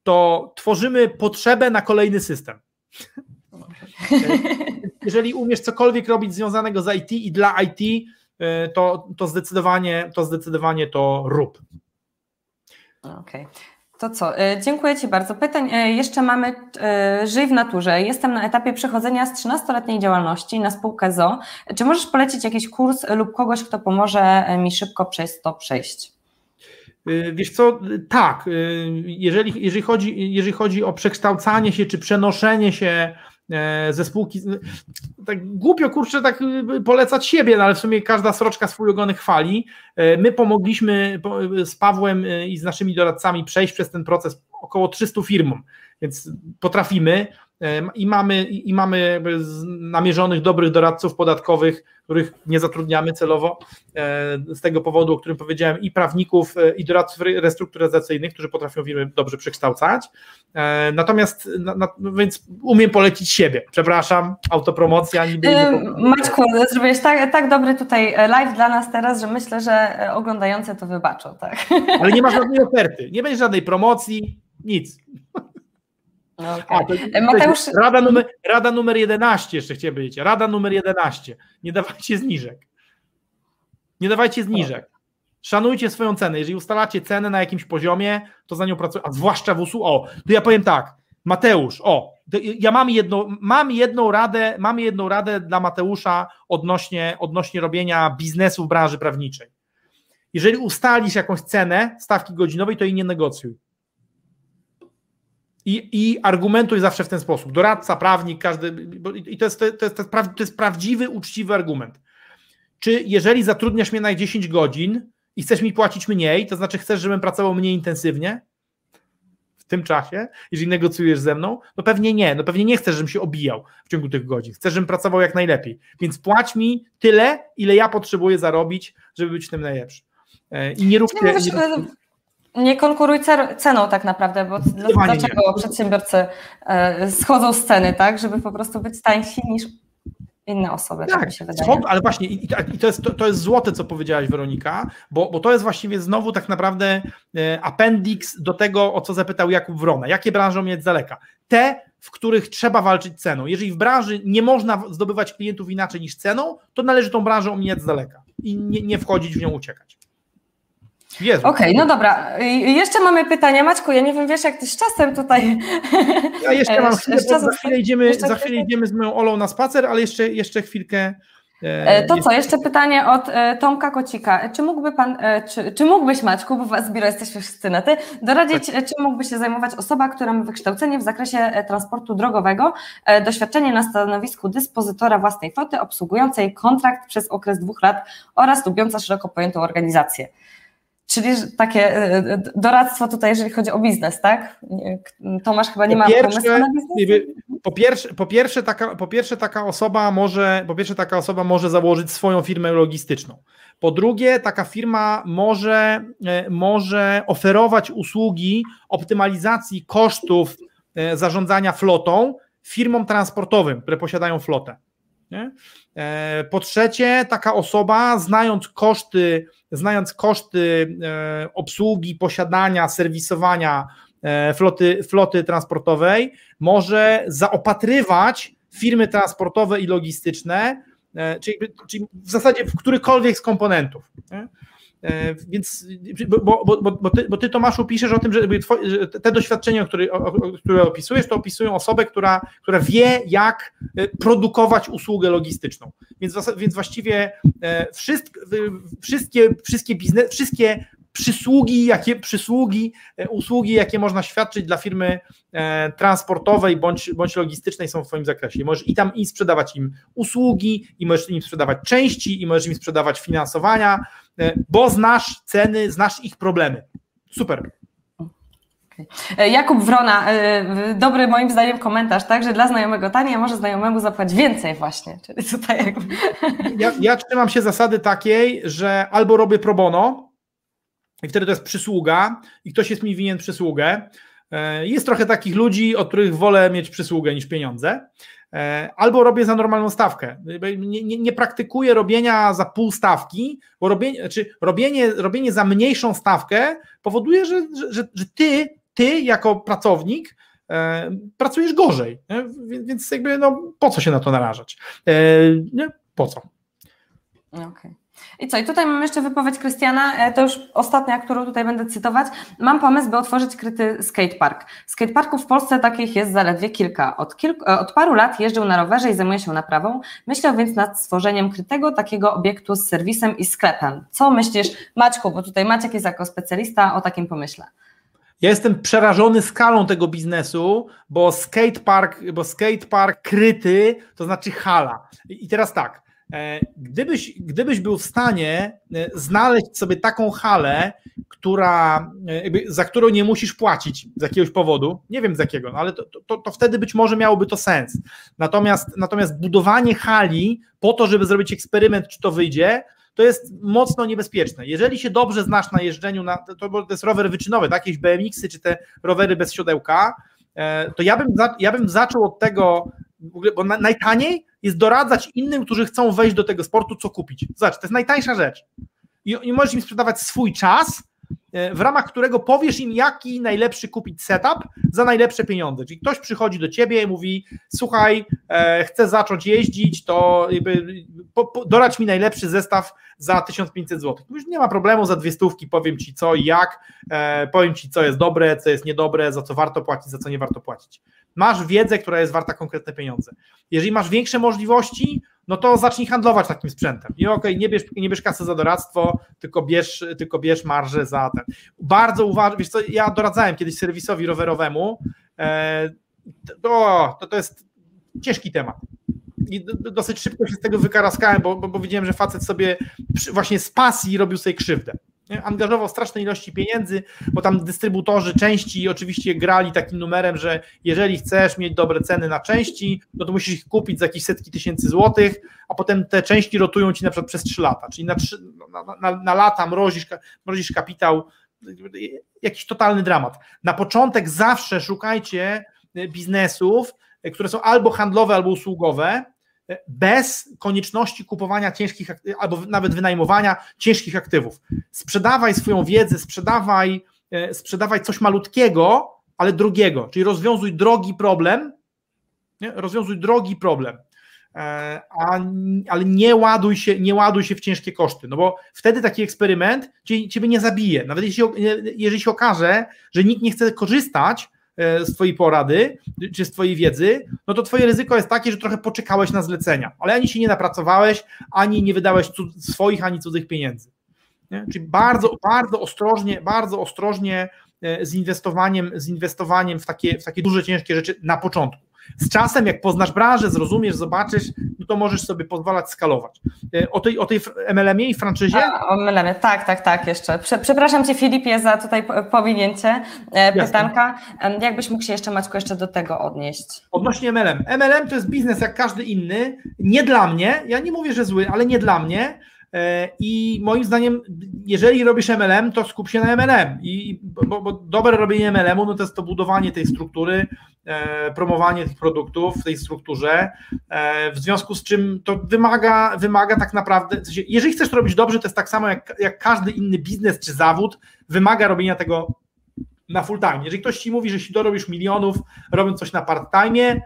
to tworzymy potrzebę na kolejny system. Jeżeli umiesz cokolwiek robić związanego z IT i dla IT, to, to, zdecydowanie, to zdecydowanie to rób. Okej. Okay. To co? E, dziękuję Ci bardzo. Pytań e, jeszcze mamy. E, żyj w naturze. Jestem na etapie przechodzenia z 13-letniej działalności na spółkę ZO. Czy możesz polecić jakiś kurs lub kogoś, kto pomoże mi szybko przez to przejść? Wiesz co, tak, jeżeli, jeżeli, chodzi, jeżeli chodzi o przekształcanie się czy przenoszenie się ze spółki, tak głupio kurczę tak polecać siebie, no ale w sumie każda sroczka swój ogonek chwali. My pomogliśmy z Pawłem i z naszymi doradcami przejść przez ten proces około 300 firmom, więc potrafimy i mamy, i mamy namierzonych dobrych doradców podatkowych, których nie zatrudniamy celowo e, z tego powodu, o którym powiedziałem, i prawników, e, i doradców restrukturyzacyjnych, którzy potrafią firmy dobrze przekształcać. E, natomiast, no więc umiem polecić siebie. Przepraszam, autopromocja. Niby Maćku, zrobiłeś tak, tak dobry tutaj live dla nas teraz, że myślę, że oglądający to wybaczą. Tak? Ale nie ma [LAUGHS] żadnej oferty, nie będzie żadnej promocji, nic. Okay. A, to, e, Mateusz... rada, numer, rada numer 11 jeszcze chciałem powiedzieć. Rada numer 11. Nie dawajcie zniżek. Nie dawajcie zniżek. Szanujcie swoją cenę. Jeżeli ustalacie cenę na jakimś poziomie, to za nią pracujcie. A zwłaszcza w usługach. O, to ja powiem tak. Mateusz, o, ja mam jedną, mam jedną radę, mam jedną radę dla Mateusza odnośnie, odnośnie robienia biznesu w branży prawniczej. Jeżeli ustalisz jakąś cenę stawki godzinowej, to jej nie negocjuj. I, I argumentuj zawsze w ten sposób. Doradca, prawnik, każdy. I to jest, to, jest, to, jest, to jest prawdziwy, uczciwy argument. Czy jeżeli zatrudniasz mnie na 10 godzin i chcesz mi płacić mniej, to znaczy chcesz, żebym pracował mniej intensywnie w tym czasie, jeżeli negocjujesz ze mną? No pewnie nie. No pewnie nie chcesz, żebym się obijał w ciągu tych godzin. Chcesz, żebym pracował jak najlepiej. Więc płać mi tyle, ile ja potrzebuję zarobić, żeby być tym najlepszy. E, I nie róbcie. Nie, nie, nie konkuruj ceną tak naprawdę, bo dlaczego nie. przedsiębiorcy e, schodzą z ceny, tak, żeby po prostu być tańsi niż inne osoby, tak, tak mi się wydaje. ale właśnie i, i to, jest, to, to, jest złote, co powiedziałaś Weronika, bo, bo to jest właściwie znowu tak naprawdę e, appendix do tego, o co zapytał Jakub Wrona. Jakie branże mieć z daleka? Te, w których trzeba walczyć ceną. Jeżeli w branży nie można zdobywać klientów inaczej niż ceną, to należy tą branżę omijać z daleka i nie, nie wchodzić w nią, uciekać. Okej, okay, no dobra. Jeszcze mamy pytania. Maćku, ja nie wiem, wiesz, jak ty z czasem tutaj. Ja [LAUGHS] jeszcze mam chwilę, za chwilę idziemy, za chwilę idziemy z moją Olą na spacer, ale jeszcze, jeszcze chwilkę. E, to co, jeszcze pytanie od e, Tomka Kocika. Czy mógłby pan, e, czy, czy mógłbyś Maćku, bo was biuro jesteśmy wszyscy na ty, doradzić, tak. czym mógłby się zajmować osoba, która ma wykształcenie w zakresie transportu drogowego, doświadczenie na stanowisku dyspozytora własnej floty, obsługującej kontrakt przez okres dwóch lat oraz lubiąca szeroko pojętą organizację. Czyli takie doradztwo tutaj, jeżeli chodzi o biznes, tak? Tomasz chyba nie po ma pierwsze, pomysłu na biznes? Po pierwsze, po, pierwsze taka, po pierwsze taka osoba może, po pierwsze taka osoba może założyć swoją firmę logistyczną. Po drugie, taka firma może, e, może oferować usługi optymalizacji kosztów e, zarządzania flotą firmom transportowym, które posiadają flotę. Nie? E, po trzecie, taka osoba, znając koszty, znając koszty obsługi, posiadania, serwisowania E, floty, floty transportowej może zaopatrywać firmy transportowe i logistyczne, e, czyli, czyli w zasadzie w którykolwiek z komponentów. Nie? E, więc, bo, bo, bo, ty, bo ty, Tomaszu, piszesz o tym, że te doświadczenia, które, które opisujesz, to opisują osobę, która, która wie, jak produkować usługę logistyczną. Więc, więc właściwie wszystkie, wszystkie, wszystkie, biznes, wszystkie przysługi, jakie przysługi, e, usługi, jakie można świadczyć dla firmy e, transportowej bądź, bądź logistycznej są w Twoim zakresie. możesz i tam i sprzedawać im usługi, i możesz im sprzedawać części, i możesz im sprzedawać finansowania, e, bo znasz ceny, znasz ich problemy. Super. Jakub Wrona, dobry moim zdaniem komentarz, tak, że dla znajomego taniej, a może znajomemu zapłać więcej właśnie, czyli tutaj jakby... Ja, ja trzymam się zasady takiej, że albo robię pro bono, i wtedy to jest przysługa i ktoś jest mi winien przysługę. E, jest trochę takich ludzi, od których wolę mieć przysługę niż pieniądze. E, albo robię za normalną stawkę. Nie, nie, nie praktykuję robienia za pół stawki, bo robienie, znaczy robienie, robienie za mniejszą stawkę powoduje, że, że, że ty, ty jako pracownik e, pracujesz gorzej. Nie? Więc jakby no, po co się na to narażać? E? Po co? Okej. Okay. I co? I tutaj mam jeszcze wypowiedź Krystiana, e, to już ostatnia, którą tutaj będę cytować. Mam pomysł, by otworzyć kryty skatepark. Skateparków w Polsce takich jest zaledwie kilka. Od, kilku, e, od paru lat jeżdżę na rowerze i zajmuję się naprawą. Myślę więc nad stworzeniem krytego takiego obiektu z serwisem i sklepem. Co myślisz, Maćku, bo tutaj Maciek jest jako specjalista o takim pomyśle. Ja jestem przerażony skalą tego biznesu, bo skatepark, bo skatepark kryty to znaczy hala. I teraz tak, gdybyś, gdybyś był w stanie e, znaleźć sobie taką halę, która, e, za którą nie musisz płacić z jakiegoś powodu, nie wiem z jakiego, no ale to, to, to wtedy być może miałoby to sens. Natomiast, natomiast budowanie hali po to, żeby zrobić eksperyment, czy to wyjdzie, to jest mocno niebezpieczne. Jeżeli się dobrze znasz na jeżdżeniu, na, to, to jest rower wyczynowy, tak? jakieś BMX-y czy te rowery bez siodełka, to ja bym, ja bym zaczął od tego, bo najtaniej jest doradzać innym, którzy chcą wejść do tego sportu, co kupić. Zobacz, to jest najtańsza rzecz. I, i możesz im sprzedawać swój czas, e, w ramach którego powiesz im, jaki najlepszy kupić setup za najlepsze pieniądze. Czyli ktoś przychodzi do ciebie i mówi: Słuchaj, e, chcę zacząć jeździć, to jakby, po, po, mi najlepszy zestaw za 1500 zł. Już nie ma problemu, za dwie stówki powiem ci co i jak, e, powiem ci, co jest dobre, co jest niedobre, za co warto płacić, za co nie warto płacić masz wiedzę, która jest warta konkretne pieniądze. Jeżeli masz większe możliwości, no to zacznij handlować takim sprzętem. I okej, okay, nie, bierz, nie bierz kasy za doradztwo, tylko bierz, tylko bierz marżę za ten. Bardzo uważam, wiesz co, ja doradzałem kiedyś serwisowi rowerowemu, e, to, to, to jest ciężki temat. I dosyć szybko się z tego wykaraskałem, bo, bo, bo widziałem, że facet sobie właśnie z pasji robił sobie krzywdę angażował straszne ilości pieniędzy, bo tam dystrybutorzy części oczywiście grali takim numerem, że jeżeli chcesz mieć dobre ceny na części, no to musisz ich kupić za jakieś setki tysięcy złotych, a potem te części rotują ci na przykład przez 3 lata, czyli na, 3, na, na, na lata mrozisz, mrozisz kapitał, jakiś totalny dramat. Na początek zawsze szukajcie biznesów, które są albo handlowe, albo usługowe, bez konieczności kupowania ciężkich, albo nawet wynajmowania ciężkich aktywów. Sprzedawaj swoją wiedzę, sprzedawaj, e, sprzedawaj coś malutkiego, ale drogiego, czyli rozwiązuj drogi problem, nie? rozwiązuj drogi problem, e, a, ale nie ładuj, się, nie ładuj się w ciężkie koszty, no bo wtedy taki eksperyment ciebie nie zabije. Nawet jeśli, jeżeli się okaże, że nikt nie chce korzystać z twojej porady, czy z twojej wiedzy, no to twoje ryzyko jest takie, że trochę poczekałeś na zlecenia, ale ani się nie napracowałeś, ani nie wydałeś swoich, ani cudzych pieniędzy. Nie? Czyli bardzo, bardzo ostrożnie, bardzo ostrożnie z inwestowaniem, z inwestowaniem w takie, w takie duże, ciężkie rzeczy na początku. Z czasem, jak poznasz branżę, zrozumiesz, zobaczysz, no to możesz sobie pozwalać skalować. E, o tej, o tej MLM-ie i franczyzie? A, o MLM-ie, tak, tak, tak, jeszcze. Przepraszam Cię Filipie za tutaj powinięcie e, pytanka. Jasne. Jakbyś mógł się jeszcze Maćku jeszcze do tego odnieść? Odnośnie MLM. MLM to jest biznes jak każdy inny. Nie dla mnie, ja nie mówię, że zły, ale nie dla mnie. E, I moim zdaniem, jeżeli robisz MLM, to skup się na MLM. I, bo, bo dobre robienie MLM-u no to jest to budowanie tej struktury, e, promowanie tych produktów w tej strukturze. E, w związku z czym to wymaga, wymaga tak naprawdę. jeżeli chcesz to robić dobrze, to jest tak samo jak, jak każdy inny biznes czy zawód, wymaga robienia tego na full time. Jeżeli ktoś ci mówi, że się dorobisz milionów robiąc coś na part time,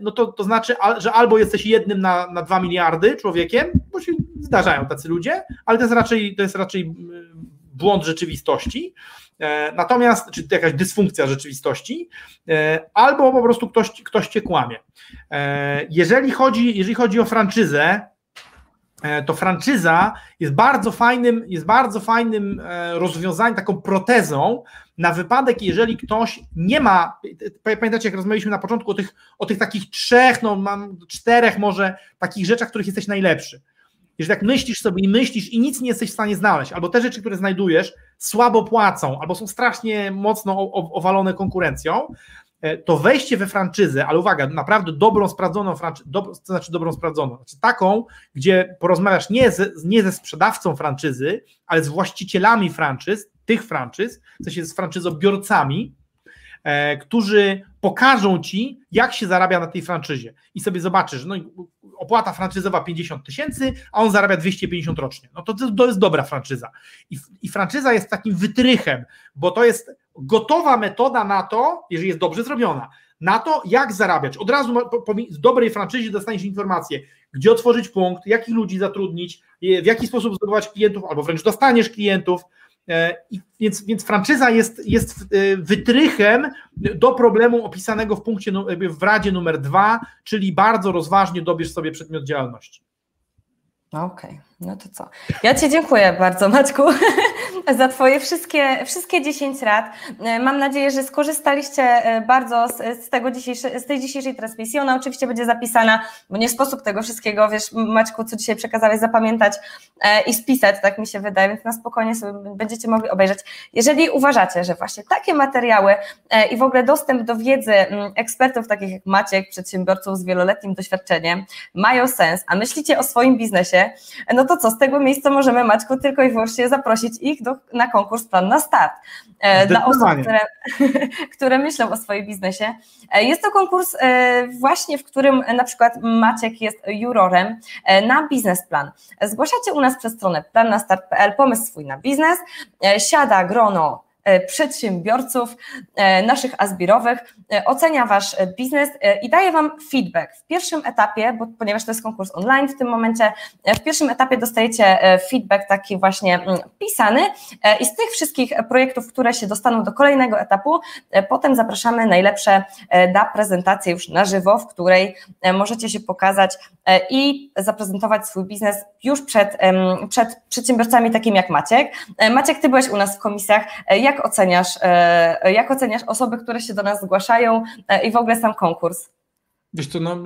no to, to znaczy, że albo jesteś jednym na, na 2 miliardy człowiekiem, bo się zdarzają tacy ludzie, ale to jest raczej, to jest raczej błąd rzeczywistości. E, natomiast, czy jakaś dysfunkcja rzeczywistości, e, albo po prostu ktoś, ktoś cię kłamie. E, jeżeli chodzi, jeżeli chodzi o franczyzę, to franczyza jest bardzo fajnym, jest bardzo fajnym rozwiązaniem, taką protezą na wypadek, jeżeli ktoś nie ma, pamiętacie jak rozmawialiśmy na początku o tych, o tych takich trzech, no mam czterech może takich rzeczach, w których jesteś najlepszy. Jeżeli tak myślisz sobie i myślisz i nic nie jesteś w stanie znaleźć, albo te rzeczy, które znajdujesz, słabo płacą, albo są strasznie mocno owalone konkurencją, e, to wejście we franczyzę, ale uwaga, naprawdę dobrą, sprawdzoną franczyzę, do, to znaczy dobrą, sprawdzoną, znaczy taką, gdzie porozmawiasz nie ze, nie ze sprzedawcą franczyzy, ale z właścicielami franczyz, tych franczyz, w sensie z franczyzobiorcami, e, którzy pokażą ci, jak się zarabia na tej franczyzie i sobie zobaczysz, no opłata franczyzowa 50 tysięcy, a on zarabia 250 rocznie. No to, to jest dobra franczyza. I, I franczyza jest takim wytrychem, bo to jest gotowa metoda na to, jeżeli jest dobrze zrobiona, na to, jak zarabiać. Od razu w dobrej franczyzie dostaniesz informację, gdzie otworzyć punkt, jakich ludzi zatrudnić, w jaki sposób zdobywać klientów, albo wręcz dostaniesz klientów, E, I więc, więc franczyza jest, jest e, wytrychem do problemu opisanego w punkcie w radzie numer dwa, czyli bardzo rozważnie dobierz sobie przedmiot działalności. Okej, okay. no to co? Ja Ci dziękuję bardzo, Maćku, [LAUGHS] za Twoje wszystkie, wszystkie 10 rad. E, mam nadzieję, że skorzystaliście e, bardzo z, z, tego z tej dzisiejszej transmisji. Ona oczywiście będzie zapisana, bo nie sposób tego wszystkiego, wiesz, Maćku, co dzisiaj przekazałeś, zapamiętać e, i spisać, tak mi się wydaje, więc na spokojnie sobie będziecie mogli obejrzeć. Jeżeli uważacie, że właśnie takie materiały i w ogóle dostęp do wiedzy ekspertów takich jak Maciek, przedsiębiorców z wieloletnim doświadczeniem mają sens, a myślicie o swoim biznesie, no to co, z tego miejsca możemy, Maćku, tylko i wyłącznie zaprosić ich do, na konkurs Plan na Start. E, dla osób, które, [LAUGHS] które myślą o swoim biznesie. E, jest to konkurs e, właśnie, w którym na przykład Maciek jest jurorem na biznesplan. Zgłaszacie u nas przez stronę plannastart.pl pomysł swój na biznes, siada grono przedsiębiorców e, naszych azbirowych, e, ocenia Wasz biznes i daje Wam feedback. W pierwszym etapie, bo ponieważ to jest konkurs online w tym momencie, w pierwszym etapie dostajecie feedback taki właśnie mm, pisany i z tych wszystkich projektów, które się dostaną do kolejnego etapu, potem zapraszamy najlepsze na prezentację już na żywo, w której możecie się pokazać i zaprezentować swój biznes już przed, przed przedsiębiorcami takimi jak Maciek. Maciek, Ty byłeś u nas w komisjach. Jak jak oceniasz, e, jak oceniasz osoby, które się do nas zgłaszają e, i w ogóle sam konkurs? Wiesz co, no,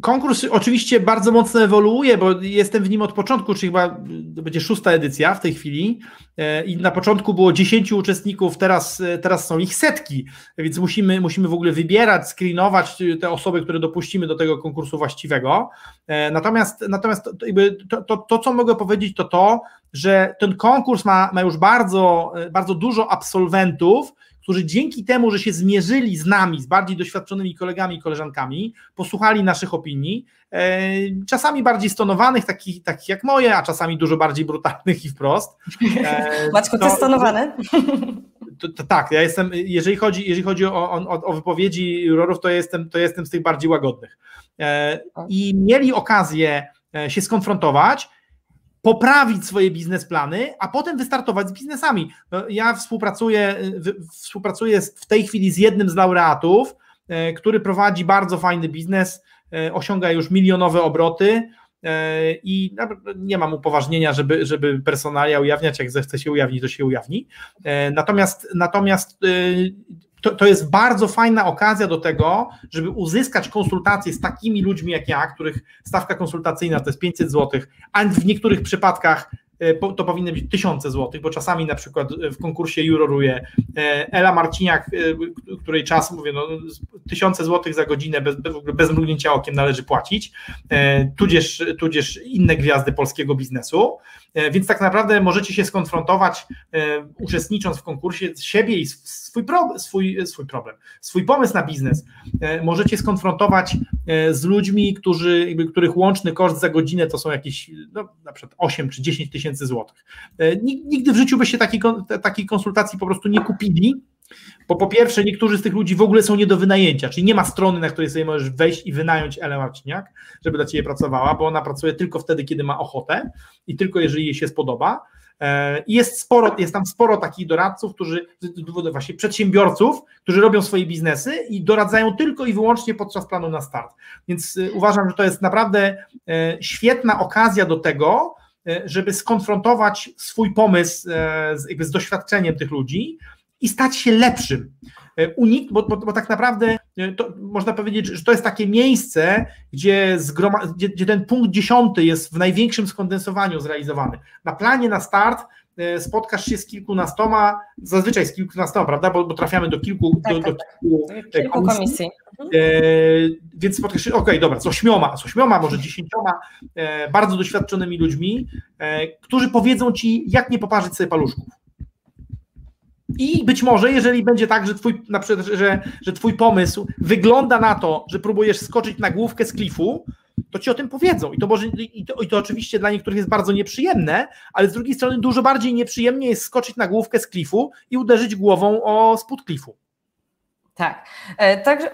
konkurs oczywiście bardzo mocno ewoluuje, bo jestem w nim od początku, czyli chyba to będzie szósta edycja w tej chwili e, i na początku było 10 uczestników, teraz, teraz są ich setki, więc musimy, musimy w ogóle wybierać, screenować te osoby, które dopuścimy do tego konkursu właściwego. Natomiast, natomiast to, to, to, to co mogę powiedzieć, to to, że ten konkurs ma, ma już bardzo, bardzo dużo absolwentów, którzy dzięki temu, że się zmierzyli z nami, z bardziej doświadczonymi kolegami i koleżankami, posłuchali naszych opinii, e, czasami bardziej stonowanych, takich, takich jak moje, a czasami dużo bardziej brutalnych i wprost. E, [LAUGHS] Maćku, ty stonowany? To, to, tak, ja jestem, jeżeli chodzi, jeżeli chodzi o, o, o wypowiedzi jurorów, to jestem, to jestem z tych bardziej łagodnych. E, I mieli okazję się skonfrontować, poprawić swoje biznesplany, a potem wystartować z biznesami. No, ja współpracuję, współpracuję w tej chwili z jednym z laureatów, który prowadzi bardzo fajny biznes, osiąga już milionowe obroty E, i nie mam upoważnienia, żeby, żeby personalia ujawniać, jak zechce się ujawnić, to się ujawni. E, natomiast, natomiast e, to, to jest bardzo fajna okazja do tego, żeby uzyskać konsultacje z takimi ludźmi jak ja, których stawka konsultacyjna to jest 500 zł, a w niektórych przypadkach E, to powinny być tysiące złotych, bo czasami na przykład w konkursie juroruje e, Ela Marciniak, e, której czas, mówię, no, tysiące złotych za godzinę bez, bez mrugnięcia okiem należy płacić, tudzież, tudzież inne gwiazdy polskiego biznesu, więc tak naprawdę możecie się skonfrontować, uczestnicząc w konkursie, z siebie i swój, pro, swój, swój problem, swój pomysł na biznes możecie skonfrontować z ludźmi, którzy, których łączny koszt za godzinę to są jakieś no, na przykład 8 czy 10 tysięcy złotych. E, nigdy w życiu byście takiej, takiej konsultacji po prostu nie kupili, bo po pierwsze niektórzy z tych ludzi w ogóle są nie do wynajęcia, czyli nie ma strony, na której sobie możesz wejść i wynająć Elę Marciniak, żeby dla Ciebie pracowała, bo ona pracuje tylko wtedy, kiedy ma ochotę i tylko jeżeli jej się spodoba. E, I jest sporo, jest tam sporo takich doradców, którzy, właśnie przedsiębiorców, którzy robią swoje biznesy i doradzają tylko i wyłącznie podczas planu na start. Więc e, uważam, że to jest naprawdę świetna okazja do tego, E, żeby skonfrontować swój pomysł e, z, z doświadczeniem tych ludzi i stać się lepszym. E, unik, bo, bo, bo tak naprawdę to, można powiedzieć, że to jest takie miejsce, gdzie, zgroma, gdzie, gdzie ten punkt dziesiąty jest w największym skondensowaniu zrealizowany. Na planie na start E, spotkasz się z kilkunastoma, zazwyczaj z kilkunastoma, prawda, bo, bo trafiamy do kilku, tak, do, tak, do tak. kilku, kilku komisji. komisji. E, więc spotkasz się, okej, okay, dobra, z ośmioma, z ośmioma, może dziesięcioma e, bardzo doświadczonymi ludźmi, e, którzy powiedzą ci, jak nie poparzyć sobie paluszków. I być może, jeżeli będzie tak, że twój, na przykład, że, że twój pomysł wygląda na to, że próbujesz skoczyć na główkę z klifu, to ci o tym powiedzą. I to, może, i to, i to oczywiście dla niektórych jest bardzo nieprzyjemne, ale z drugiej strony dużo bardziej nieprzyjemnie jest skoczyć na główkę z klifu i uderzyć głową o spód klifu. Tak. E, także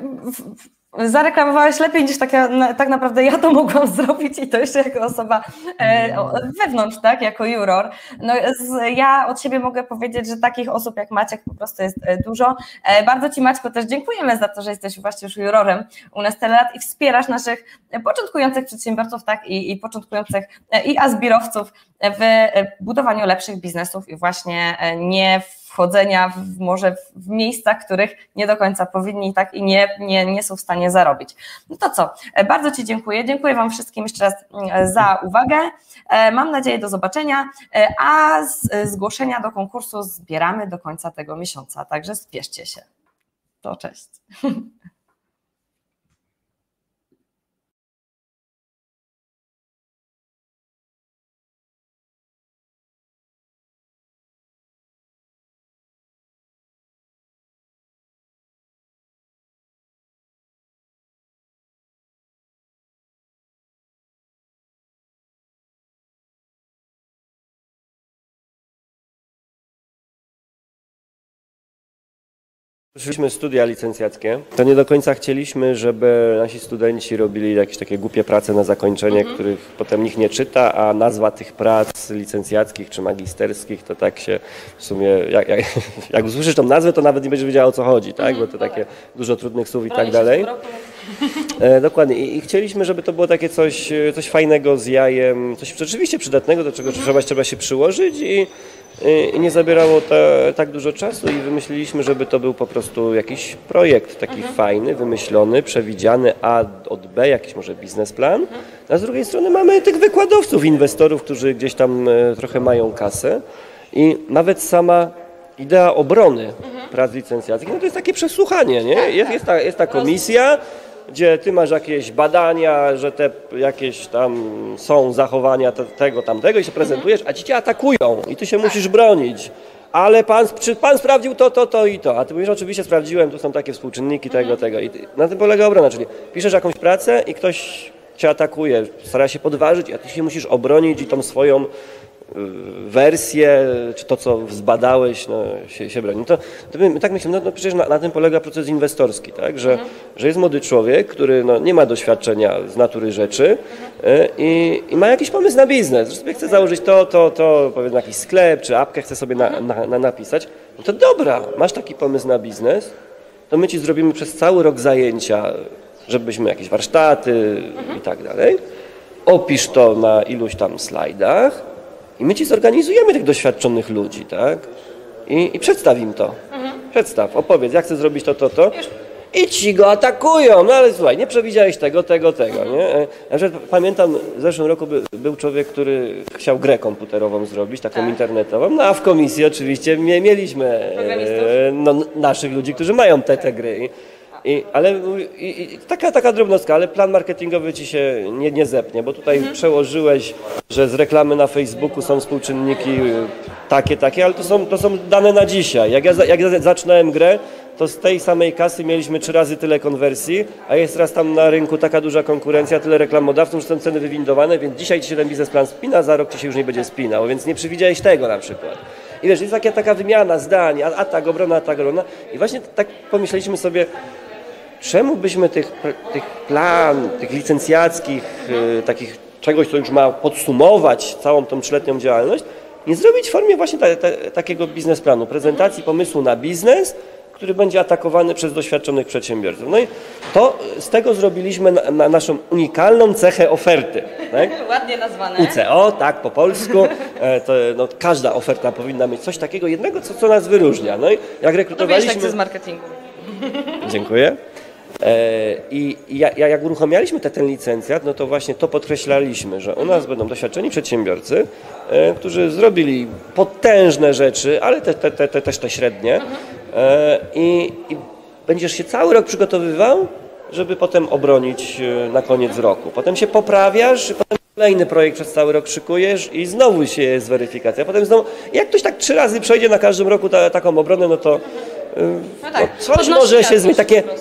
zareklamowałeś lepiej niż tak, tak naprawdę ja to mogłam [LAUGHS] zrobić i to jeszcze jako osoba e, wewnątrz, tak, jako juror. No, z, ja od siebie mogę powiedzieć, że takich osób jak Maciek po prostu jest e, dużo. E, bardzo Ci Maćko też dziękujemy za to, że jesteś właśnie już jurorem u nas tyle lat i wspierasz naszych początkujących przedsiębiorców, tak, i, i początkujących i azbirowców w budowaniu lepszych biznesów i właśnie nie w wchodzenia w, może w miejscach, których nie do końca powinni tak i nie, nie, nie są w stanie zarobić. No to co, e, bardzo Ci dziękuję. Dziękuję Wam wszystkim jeszcze raz mm, za uwagę. E, mam nadzieję do zobaczenia, e, a zgłoszenia do konkursu zbieramy do końca tego miesiąca, także spieszcie się. To cześć. [LAUGHS] Szliśmy studia licencjackie, to nie do końca chcieliśmy, żeby nasi studenci robili jakieś takie głupie prace na zakończenie, mhm. których potem nikt nie czyta, a nazwa tych prac licencjackich czy magisterskich to tak się w sumie, jak, jak, [LAUGHS] jak usłyszysz tą nazwę, to nawet nie będziesz wiedział o co chodzi, tak? bo to takie dużo trudnych słów i tak dalej. E, dokładnie I, I, chcieliśmy, żeby to było takie coś, coś fajnego z jajem, coś rzeczywiście przydatnego, do czego mhm. trzeba, trzeba się przyłożyć i i nie zabierało to tak dużo czasu i wymyśliliśmy, żeby to był po prostu jakiś projekt taki mhm. fajny, wymyślony, przewidziany A od B, jakiś może biznesplan. Mhm. A z drugiej strony mamy tych wykładowców, inwestorów, którzy gdzieś tam e, trochę mają kasę i nawet sama idea obrony mhm. prac licencjackich, no to jest takie przesłuchanie, nie? Jest, jest, ta, jest ta komisja, gdzie ty masz jakieś badania, że te jakieś tam są zachowania tego, tamtego i się prezentujesz, a ci cię atakują i ty się musisz bronić. Ale pan, czy pan sprawdził to, to, to i to. A ty mówisz, oczywiście sprawdziłem, tu są takie współczynniki tego, tego. I na tym polega obrona, czyli piszesz jakąś pracę i ktoś cię atakuje, stara się podważyć, a ty się musisz obronić i tą swoją wersję, czy to, co zbadałeś, no, się, się broni. To, to my, my tak myślimy, no, no przecież na, na tym polega proces inwestorski, tak? że, że jest młody człowiek, który no, nie ma doświadczenia z natury rzeczy e, i, i ma jakiś pomysł na biznes, że sobie chce założyć to, to, to, powiedzmy jakiś sklep, czy apkę chce sobie na, na, na napisać. No to dobra, masz taki pomysł na biznes, to my ci zrobimy przez cały rok zajęcia, żebyśmy jakieś warsztaty i tak dalej. Opisz to na iluś tam slajdach i my ci zorganizujemy tych doświadczonych ludzi, tak? I, i przedstaw im to. Przedstaw, opowiedz, jak chcę zrobić to, to, to. I ci go atakują, no ale słuchaj, nie przewidziałeś tego, tego, tego, nie? E, Na przykład pamiętam, w zeszłym roku by, był człowiek, który chciał grę komputerową zrobić, taką internetową, no a w komisji oczywiście mie- mieliśmy e, no, naszych ludzi, którzy mają te, te gry. I, ale i, i, taka, taka drobnostka, ale plan marketingowy ci się nie, nie zepnie, bo tutaj przełożyłeś, że z reklamy na Facebooku są współczynniki y, takie, takie, ale to są, to są dane na dzisiaj. Jak ja, jak ja zaczynałem grę, to z tej samej kasy mieliśmy trzy razy tyle konwersji, a jest teraz tam na rynku taka duża konkurencja, tyle reklamodawców, że są ceny wywindowane, więc dzisiaj ci się ten biznesplan spina, za rok ci się już nie będzie spinał, więc nie przewidziałeś tego na przykład. I wiesz, jest taka, taka wymiana zdań, a, a tak obrona, a tak obrona. I właśnie tak pomyśleliśmy sobie, czemu byśmy tych, tych plan, tych licencjackich, y, takich czegoś, co już ma podsumować całą tą trzyletnią działalność, nie zrobić w formie właśnie ta, ta, takiego biznesplanu, prezentacji pomysłu na biznes, który będzie atakowany przez doświadczonych przedsiębiorców. No i to z tego zrobiliśmy na, na naszą unikalną cechę oferty. Tak? [LAUGHS] Ładnie nazwane. UCO, tak, po polsku. E, To, no, każda oferta powinna mieć coś takiego jednego, co, co nas wyróżnia. No i jak To wiesz, rekrutowaliśmy... tak z marketingu. Dziękuję. E, I ja, ja- jak uruchamialiśmy te, ten licencjat, no to właśnie to podkreślaliśmy, że u nas będą doświadczeni przedsiębiorcy, e, którzy zrobili potężne rzeczy, ale te, te, te, te, też te średnie. E, i, I będziesz się cały rok przygotowywał, żeby potem obronić na koniec roku. Potem się poprawiasz, i potem kolejny projekt przez cały rok szykujesz i znowu się jest weryfikacja. Potem znowu, jak ktoś tak trzy razy przejdzie na każdym roku ta, taką obronę, no to No tak, podnosi może się zmienić, takie.